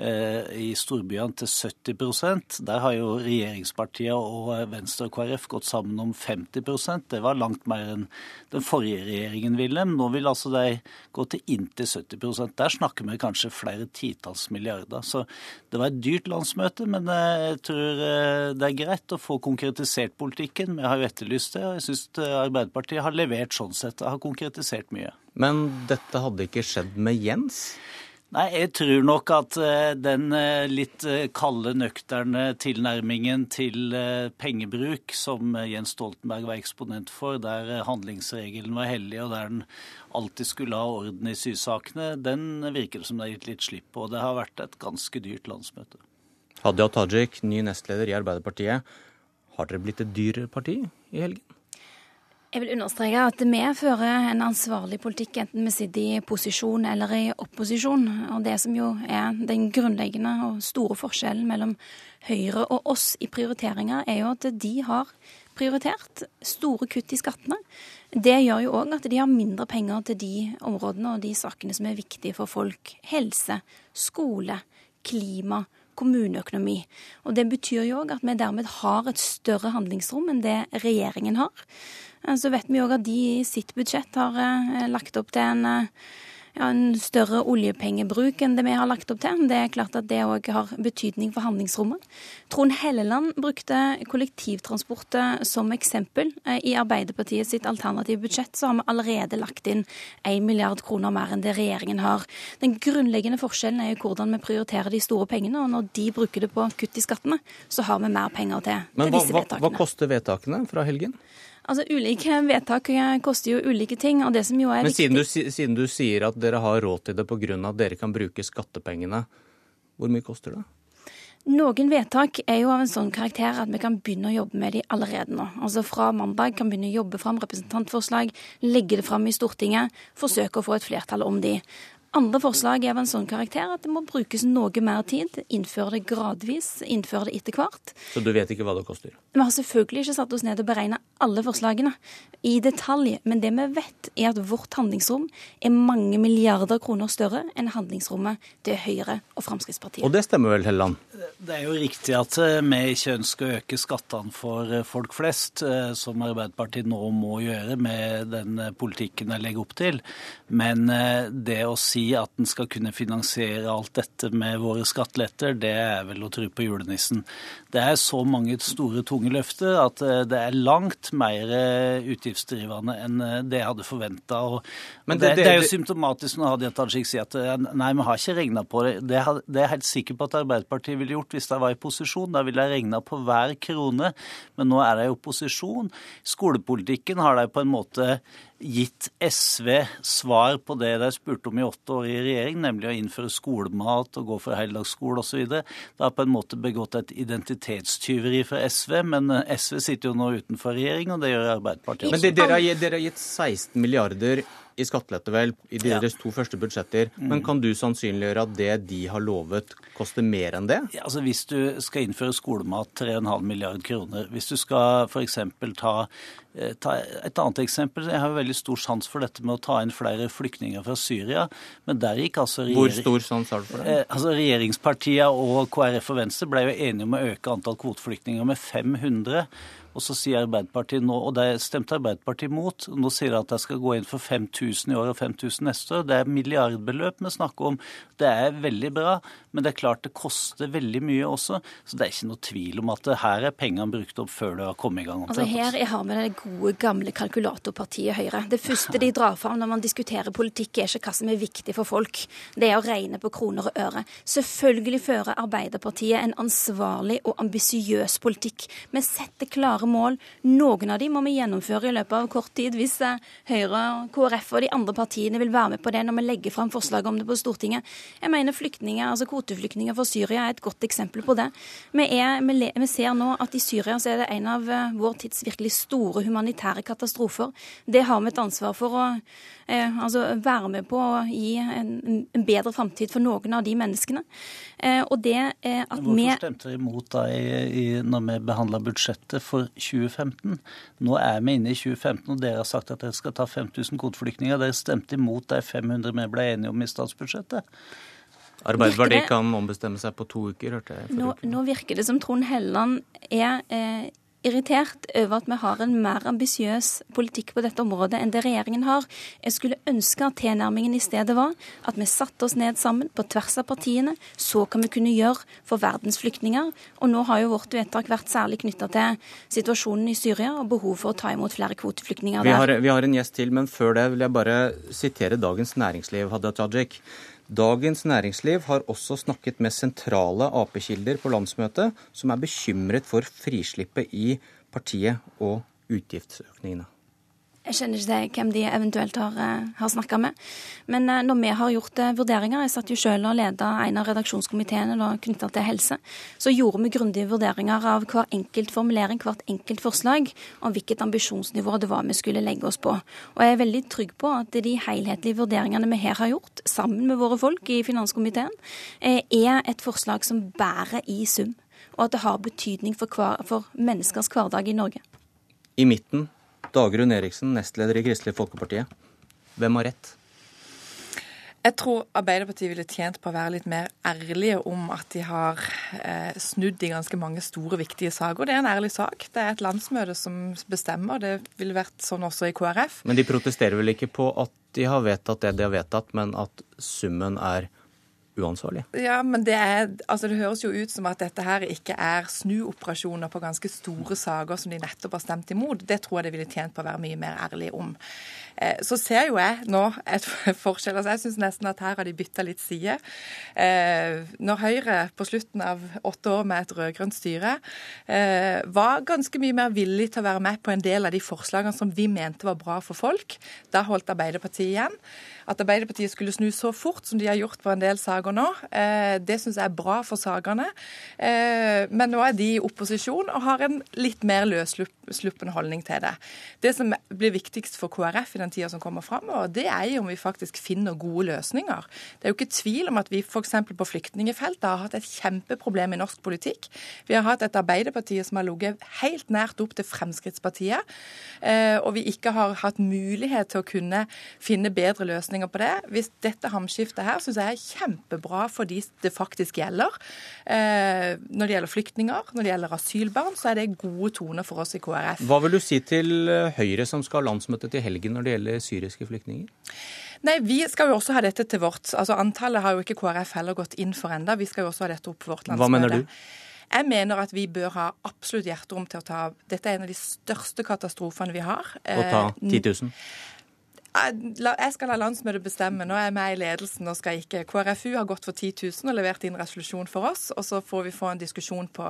eh, i storbyene til 70% Der har jo regjeringspartiene og Venstre og KrF gått sammen om 50% Det var langt mer enn den forrige regjeringen ville. Nå vil altså de gå til inntil 70% Der snakker vi kanskje flere titalls milliarder. Så det var et dyrt landsmøte, men eh, jeg tror det er greit å få konkretisert politikken. Vi har jo etterlyst det, og jeg syns Arbeiderpartiet har levert sånn sett har konkretisert mye. Men dette hadde ikke skjedd med Jens? Nei, jeg tror nok at eh, den eh, litt eh, kalde, nøkterne tilnærmingen til pengebruk som Jens Stoltenberg var eksponent for, der handlingsregelen var hellig og der den alltid skulle ha orden i sysakene, den virker det som det har gitt litt slipp på. Det har vært et ganske dyrt landsmøte. Hadia Tajik, ny nestleder i Arbeiderpartiet. Har dere blitt et dyrere parti i helgen? Jeg vil understreke at vi fører en ansvarlig politikk, enten vi sitter i posisjon eller i opposisjon. Og det som jo er den grunnleggende og store forskjellen mellom Høyre og oss i prioriteringer, er jo at de har prioritert store kutt i skattene. Det gjør jo òg at de har mindre penger til de områdene og de sakene som er viktige for folk. Helse, skole, klima, kommuneøkonomi. Og Det betyr jo òg at vi dermed har et større handlingsrom enn det regjeringen har. Eh, så vet vi òg at de i sitt budsjett har eh, lagt opp til en, eh, ja, en større oljepengebruk enn det vi har lagt opp til. Det er klart at det òg har betydning for handlingsrommet. Trond Helleland brukte kollektivtransport som eksempel. I Arbeiderpartiet sitt alternative budsjett så har vi allerede lagt inn 1 milliard kroner mer enn det regjeringen har. Den grunnleggende forskjellen er jo hvordan vi prioriterer de store pengene, og når de bruker det på kutt i skattene, så har vi mer penger til, Men til disse vedtakene. Men hva koster vedtakene fra helgen? Altså, Ulike vedtak koster jo ulike ting. og det som jo er Men viktig... siden du, siden du sier at dere har råd til det pga. at dere kan bruke skattepengene, hvor mye koster det? Noen vedtak er jo av en sånn karakter at vi kan begynne å jobbe med de allerede nå. Altså Fra mandag kan vi begynne å jobbe fram representantforslag, legge det fram i Stortinget, forsøke å få et flertall om de. Andre forslag er av en sånn karakter at det må brukes noe mer tid. Innføre det gradvis, innføre det etter hvert. Så du vet ikke hva det koster? Vi har selvfølgelig ikke satt oss ned og beregna alle forslagene i detalj, men det vi vet, er at vårt handlingsrom er mange milliarder kroner større enn handlingsrommet til Høyre og Fremskrittspartiet. Og det stemmer vel, Helleland? Det er jo riktig at eh, vi ikke ønsker å øke skattene for eh, folk flest, eh, som Arbeiderpartiet nå må gjøre med den politikken de legger opp til. Men det å si at en skal kunne finansiere alt dette med våre skatteletter, det er vel å tro på julenissen. Det er så mange store, tunge løfter at det er langt mer utgiftsdrivende enn det jeg hadde forventa. Det, det, det, er jo symptomatisk når Hadia Tajik sier at nei, vi har ikke regna på det. Det er jeg helt sikker på at Arbeiderpartiet ville gjort hvis de var i posisjon. Da ville de regna på hver krone. Men nå er de i opposisjon. Skolepolitikken har de på en måte gitt SV svar på det de spurte om i åtte år i regjering, nemlig å innføre skolemat og gå for heldagsskole osv. Det har på en måte begått et identitetstyveri for SV, men SV sitter jo nå utenfor regjering, og det gjør Arbeiderpartiet også. Men dere har, dere har gitt 16 milliarder i skattelette vel i deres ja. to første budsjetter. Mm. Men kan du sannsynliggjøre at det de har lovet, koster mer enn det? Ja, altså Hvis du skal innføre skolemat 3,5 milliard kroner, hvis du skal f.eks. Ta, eh, ta et annet eksempel. Jeg har jo veldig stor sans for dette med å ta inn flere flyktninger fra Syria. Men der gikk altså. Hvor stor sans har du for det? Eh, altså Regjeringspartiene og KrF og Venstre ble jo enige om å øke antall kvoteflyktninger med 500. Og så sier Arbeiderpartiet nå, og det stemte Arbeiderpartiet mot, nå sier de at de skal gå inn for 5000 i år og 5000 neste år. Det er milliardbeløp vi snakker om. Det er veldig bra, men det er klart det koster veldig mye også. Så det er ikke noe tvil om at her er pengene brukt opp før det har kommet i gang. Altså Her har vi det gode, gamle kalkulatorpartiet Høyre. Det første de drar fram når man diskuterer politikk, er ikke hva som er viktig for folk. Det er å regne på kroner og øre. Selvfølgelig fører Arbeiderpartiet en ansvarlig og ambisiøs politikk. Vi setter klare klare mål. Noen av de må vi gjennomføre i løpet av kort tid, hvis eh, Høyre, KrF og de andre partiene vil være med på det når vi legger fram forslag om det på Stortinget. Jeg mener flyktninger, altså Kvoteflyktninger fra Syria er et godt eksempel på det. Vi, er, vi ser nå at i Syria så er det en av eh, vår tids virkelig store humanitære katastrofer. Det har vi et ansvar for å altså være med på å gi en, en bedre framtid for noen av de menneskene. Eh, og det eh, at Hvorfor vi Hvorfor stemte dere imot da i, i, når vi behandla budsjettet for 2015. Nå er vi inne i 2015, og dere har sagt at dere skal ta 5000 kvoteflyktninger. Dere stemte imot de 500 vi ble enige om i statsbudsjettet. Arbeiderpartiet kan ombestemme seg på to uker, hørte jeg. Nå, nå, virker det som Trond Helleland er eh, irritert over at vi har en mer ambisiøs politikk på dette området enn det regjeringen har. Jeg skulle ønske at tilnærmingen i stedet var at vi satte oss ned sammen på tvers av partiene. Så kan vi kunne gjøre for verdens flyktninger. Og nå har jo vårt vedtak vært særlig knytta til situasjonen i Syria og behov for å ta imot flere kvoteflyktninger der. Vi har, vi har en gjest til, men før det vil jeg bare sitere Dagens Næringsliv, Hadia Tajik. Dagens Næringsliv har også snakket med sentrale Ap-kilder på landsmøtet, som er bekymret for frislippet i partiet og utgiftsøkningene. Jeg kjenner ikke hvem de eventuelt har, eh, har snakka med. Men eh, når vi har gjort eh, vurderinger, jeg satt jo selv og leda en av redaksjonskomiteene knytta til helse, så gjorde vi grundige vurderinger av hver enkelt formulering, hvert enkelt forslag, om hvilket ambisjonsnivå det var vi skulle legge oss på. Og jeg er veldig trygg på at de helhetlige vurderingene vi her har gjort, sammen med våre folk i finanskomiteen, er et forslag som bærer i sum. Og at det har betydning for, hver, for menneskers hverdag i Norge. I midten Dagrun Eriksen, nestleder i Kristelig Folkeparti. Hvem har rett? Jeg tror Arbeiderpartiet ville tjent på å være litt mer ærlige om at de har eh, snudd i ganske mange store, viktige saker. Det er en ærlig sak. Det er et landsmøte som bestemmer. Det ville vært sånn også i KrF. Men de protesterer vel ikke på at de har vedtatt det de har vedtatt, men at summen er uansvarlig. Ja, men det, er, altså det høres jo ut som at dette her ikke er snuoperasjoner på ganske store saker som de nettopp har stemt imot. Det tror jeg det ville tjent på å være mye mer ærlig om. Eh, så ser jo jeg nå et forskjell. altså Jeg syns nesten at her har de bytta litt side. Eh, når Høyre på slutten av åtte år med et rød-grønt styre eh, var ganske mye mer villig til å være med på en del av de forslagene som vi mente var bra for folk, da holdt Arbeiderpartiet igjen. At Arbeiderpartiet skulle snu så fort som de har gjort på en del saker nå, det syns jeg er bra for sakene. Men nå er de i opposisjon og har en litt mer løssluppen holdning til det. Det som blir viktigst for KrF i den tida som kommer framover, det er jo om vi faktisk finner gode løsninger. Det er jo ikke tvil om at vi f.eks. på flyktningfeltet har hatt et kjempeproblem i norsk politikk. Vi har hatt et Arbeiderparti som har ligget helt nært opp til Fremskrittspartiet, eh, og vi ikke har hatt mulighet til å kunne finne bedre løsninger på det. Hvis dette hamskiftet her syns jeg er kjempebra for de det faktisk gjelder. Eh, når det gjelder flyktninger, når det gjelder asylbarn, så er det gode toner for oss i KrF. Hva vil du si til eh, Høyre som skal ha landsmøte til helgen når det gjelder syriske flyktninger? Nei, Vi skal jo også ha dette til vårt. Altså Antallet har jo ikke KrF heller gått inn for enda. Vi skal jo også ha dette opp på vårt landsmøte. Hva mener du? Jeg mener at vi bør ha absolutt hjerterom til å ta Dette er en av de største katastrofene vi har. Å ta 10 eh, 000? Jeg skal la landsmøtet bestemme. Nå er jeg med i ledelsen og skal ikke. KrFU har gått for 10 000 og levert inn resolusjon for oss, og så får vi få en diskusjon på,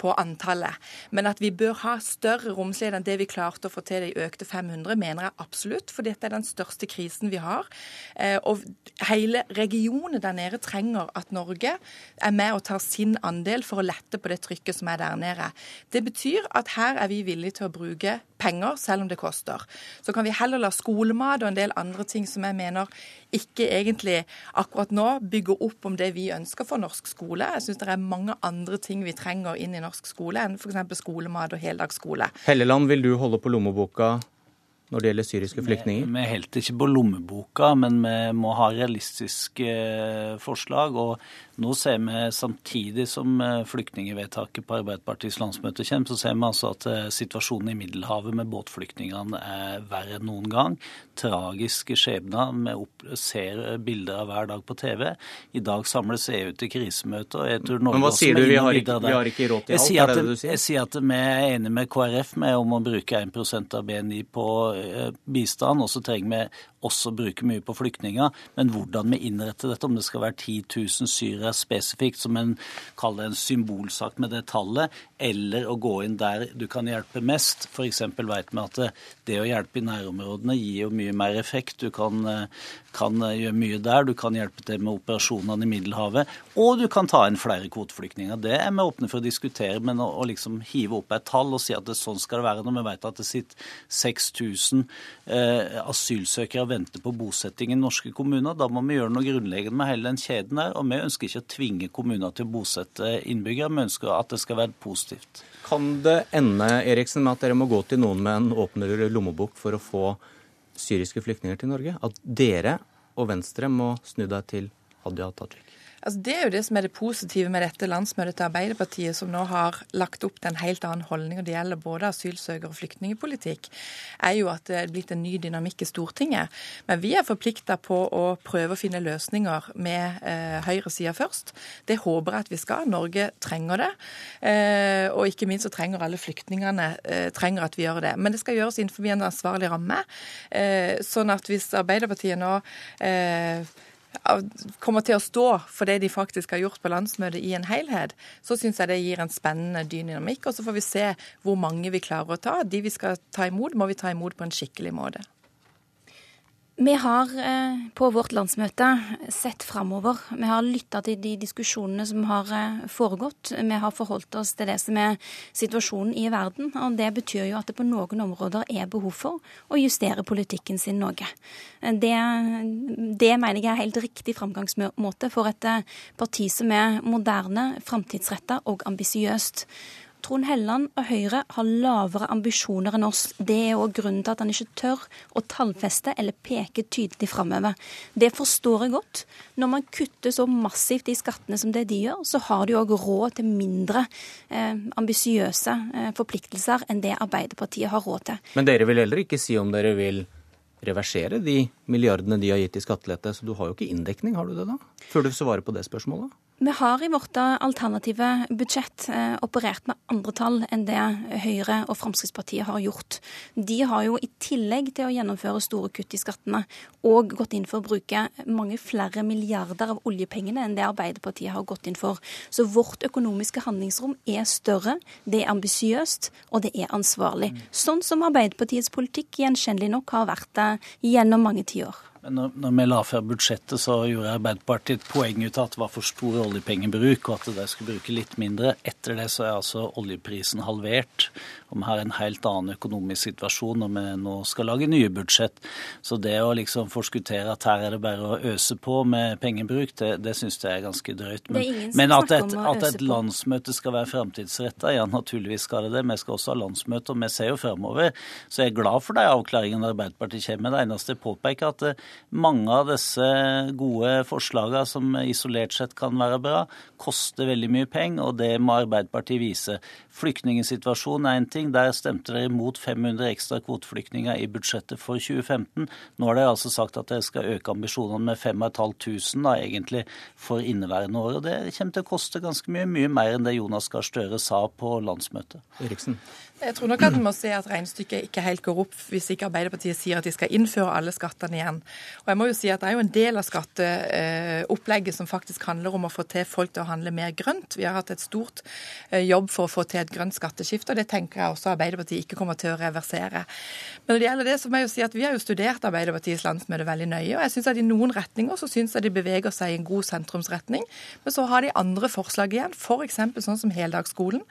på antallet. Men at vi bør ha større romslighet enn det vi klarte å få til de økte 500, mener jeg absolutt. For dette er den største krisen vi har. Eh, og hele regionen der nede trenger at Norge er med og tar sin andel for å lette på det trykket som er der nede. Det betyr at her er vi villige til å bruke penger, selv om det koster. Så kan vi heller la skolemat og en del andre ting som jeg mener ikke egentlig akkurat nå bygger opp om det vi ønsker for norsk skole. Jeg syns det er mange andre ting vi trenger inn i norsk skole enn f.eks. skolemat og heldagsskole. Helleland, vil du holde på lommeboka når det gjelder syriske flyktninger? Vi, vi helt ikke på lommeboka, men vi må ha realistiske eh, forslag. Og nå ser vi samtidig som eh, flyktningvedtaket på Arbeiderpartiets landsmøte kommer, så ser vi altså at eh, situasjonen i Middelhavet med båtflyktningene er verre enn noen gang. Tragiske skjebner. Vi ser bilder av hver dag på TV. I dag samles EU til krisemøte. og jeg tror Norge Men hva sier du? Vi har, ikke, vi har ikke råd til alt? er det det du sier? Jeg sier at vi er enige med KrF med om å bruke 1% av BNI på bistand, og så trenger vi også bruke mye på flyktninger. Men hvordan vi innretter dette, om det skal være 10 000 syrere spesifikt, som en kaller en symbolsak med det tallet, eller å gå inn der du kan hjelpe mest. F.eks. vet vi at det, det, å hjelpe i nærområdene gir jo mye mer effekt. Du kan, eh, kan gjøre mye der. Du kan hjelpe til med operasjonene i Middelhavet. Og du kan ta inn flere kvoteflyktninger. Det er vi åpne for å diskutere, men å, å liksom hive opp et tall og si at det, sånn skal det være når vi vet at det sitter 6000 eh, asylsøkere og venter på bosetting i norske kommuner. Da må vi gjøre noe grunnleggende med hele den kjeden der. Og vi ønsker ikke å tvinge kommuner til å bosette innbyggere, vi ønsker at det skal være positivt. Kan det ende Eriksen, med at dere må gå til noen med en åpnere lommebok for å få syriske flyktninger til Norge? At dere og Venstre må snu deg til Hadia Tajik? Altså, det er jo det som er det positive med dette landsmøtet til Arbeiderpartiet, som nå har lagt opp til en helt annen holdning når det gjelder både asylsøker- og flyktningpolitikk, er jo at det er blitt en ny dynamikk i Stortinget. Men vi er forplikta på å prøve å finne løsninger med eh, høyresida først. Det håper jeg at vi skal. Norge trenger det. Eh, og ikke minst så trenger alle flyktningene eh, trenger at vi gjør det. Men det skal gjøres innenfor en ansvarlig ramme. Eh, sånn at hvis Arbeiderpartiet nå eh, kommer til å stå for det de faktisk har gjort på landsmøtet i en helhet, så syns jeg det gir en spennende dynamikk. Og så får vi se hvor mange vi klarer å ta. De vi skal ta imot, må vi ta imot på en skikkelig måte. Vi har eh, på vårt landsmøte sett framover. Vi har lytta til de diskusjonene som har eh, foregått. Vi har forholdt oss til det som er situasjonen i verden. Og det betyr jo at det på noen områder er behov for å justere politikken sin noe. Det, det mener jeg er helt riktig framgangsmåte for et eh, parti som er moderne, framtidsretta og ambisiøst. Trond Helleland og Høyre har lavere ambisjoner enn oss. Det er òg grunnen til at han ikke tør å tallfeste eller peke tydelig framover. Det forstår jeg godt. Når man kutter så massivt i skattene som det de gjør, så har de òg råd til mindre eh, ambisiøse eh, forpliktelser enn det Arbeiderpartiet har råd til. Men dere vil heller ikke si om dere vil reversere de milliardene de har gitt i skattelette, så du har jo ikke inndekning, har du det da? Før du svarer på det spørsmålet? Vi har i vårt alternative budsjett eh, operert med andre tall enn det Høyre og Fremskrittspartiet har gjort. De har jo i tillegg til å gjennomføre store kutt i skattene og gått inn for å bruke mange flere milliarder av oljepengene enn det Arbeiderpartiet har gått inn for. Så vårt økonomiske handlingsrom er større, det er ambisiøst og det er ansvarlig. Sånn som Arbeiderpartiets politikk gjenkjennelig nok har vært det gjennom mange tiår. Men når, vi la før budsjettet, så gjorde Arbeiderpartiet et poeng ut av at det var for stor oljepengebruk, og at de skulle bruke litt mindre. Etter det så er altså oljeprisen halvert, vi har en helt annen økonomisk situasjon når vi nå skal lage nye budsjett. Så det å liksom forskuttere at her er det bare å øse på med pengebruk, det, det syns jeg er ganske drøyt. Men, men at, et, at et landsmøte skal være framtidsretta, ja naturligvis skal det det. Vi skal også ha landsmøte, og vi ser jo fremover. Så jeg er glad for de avklaringene Arbeiderpartiet kommer med. Det eneste jeg påpeker, at eh, mange av disse gode forslagene som isolert sett kan være bra, koster veldig mye penger, og det må Arbeiderpartiet vise. Flyktningsituasjonen er en ting. Der stemte dere imot 500 ekstra kvoteflyktninger i budsjettet for 2015. Nå har dere altså sagt at dere skal øke ambisjonene med 5500 da, egentlig for inneværende år. og Det kommer til å koste ganske mye, mye mer enn det Jonas Gahr Støre sa på landsmøtet. Eriksen. Jeg tror nok at vi må se at regnestykket ikke helt går opp hvis ikke Arbeiderpartiet sier at de skal innføre alle skattene igjen. Og jeg må jo si at Det er jo en del av skatteopplegget som faktisk handler om å få til folk til å handle mer grønt. Vi har hatt et stort eh, jobb for å få til et grønt skatteskifte, og det tenker jeg også Arbeiderpartiet ikke kommer til å reversere. Men når det gjelder det, så må jeg jo si at vi har jo studert Arbeiderpartiets landsmøte veldig nøye. og jeg synes at I noen retninger så syns jeg de beveger seg i en god sentrumsretning. Men så har de andre forslag igjen, f.eks. sånn som heldagsskolen,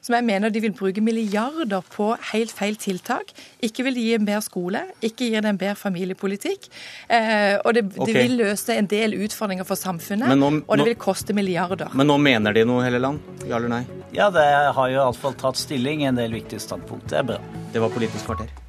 som jeg mener de vil bruke milliarder milliarder på helt feil tiltak. Ikke vil gi en bedre skole, ikke gir det en bedre familiepolitikk. Eh, og det, okay. det, vil løse en del utfordringer for samfunnet, nå, og det vil koste milliarder. Men nå mener de noe, Helleland? Ja eller nei? Ja, det har jo iallfall tatt stilling i en del viktige standpunkt. Det er bra. Det var Politisk kvarter.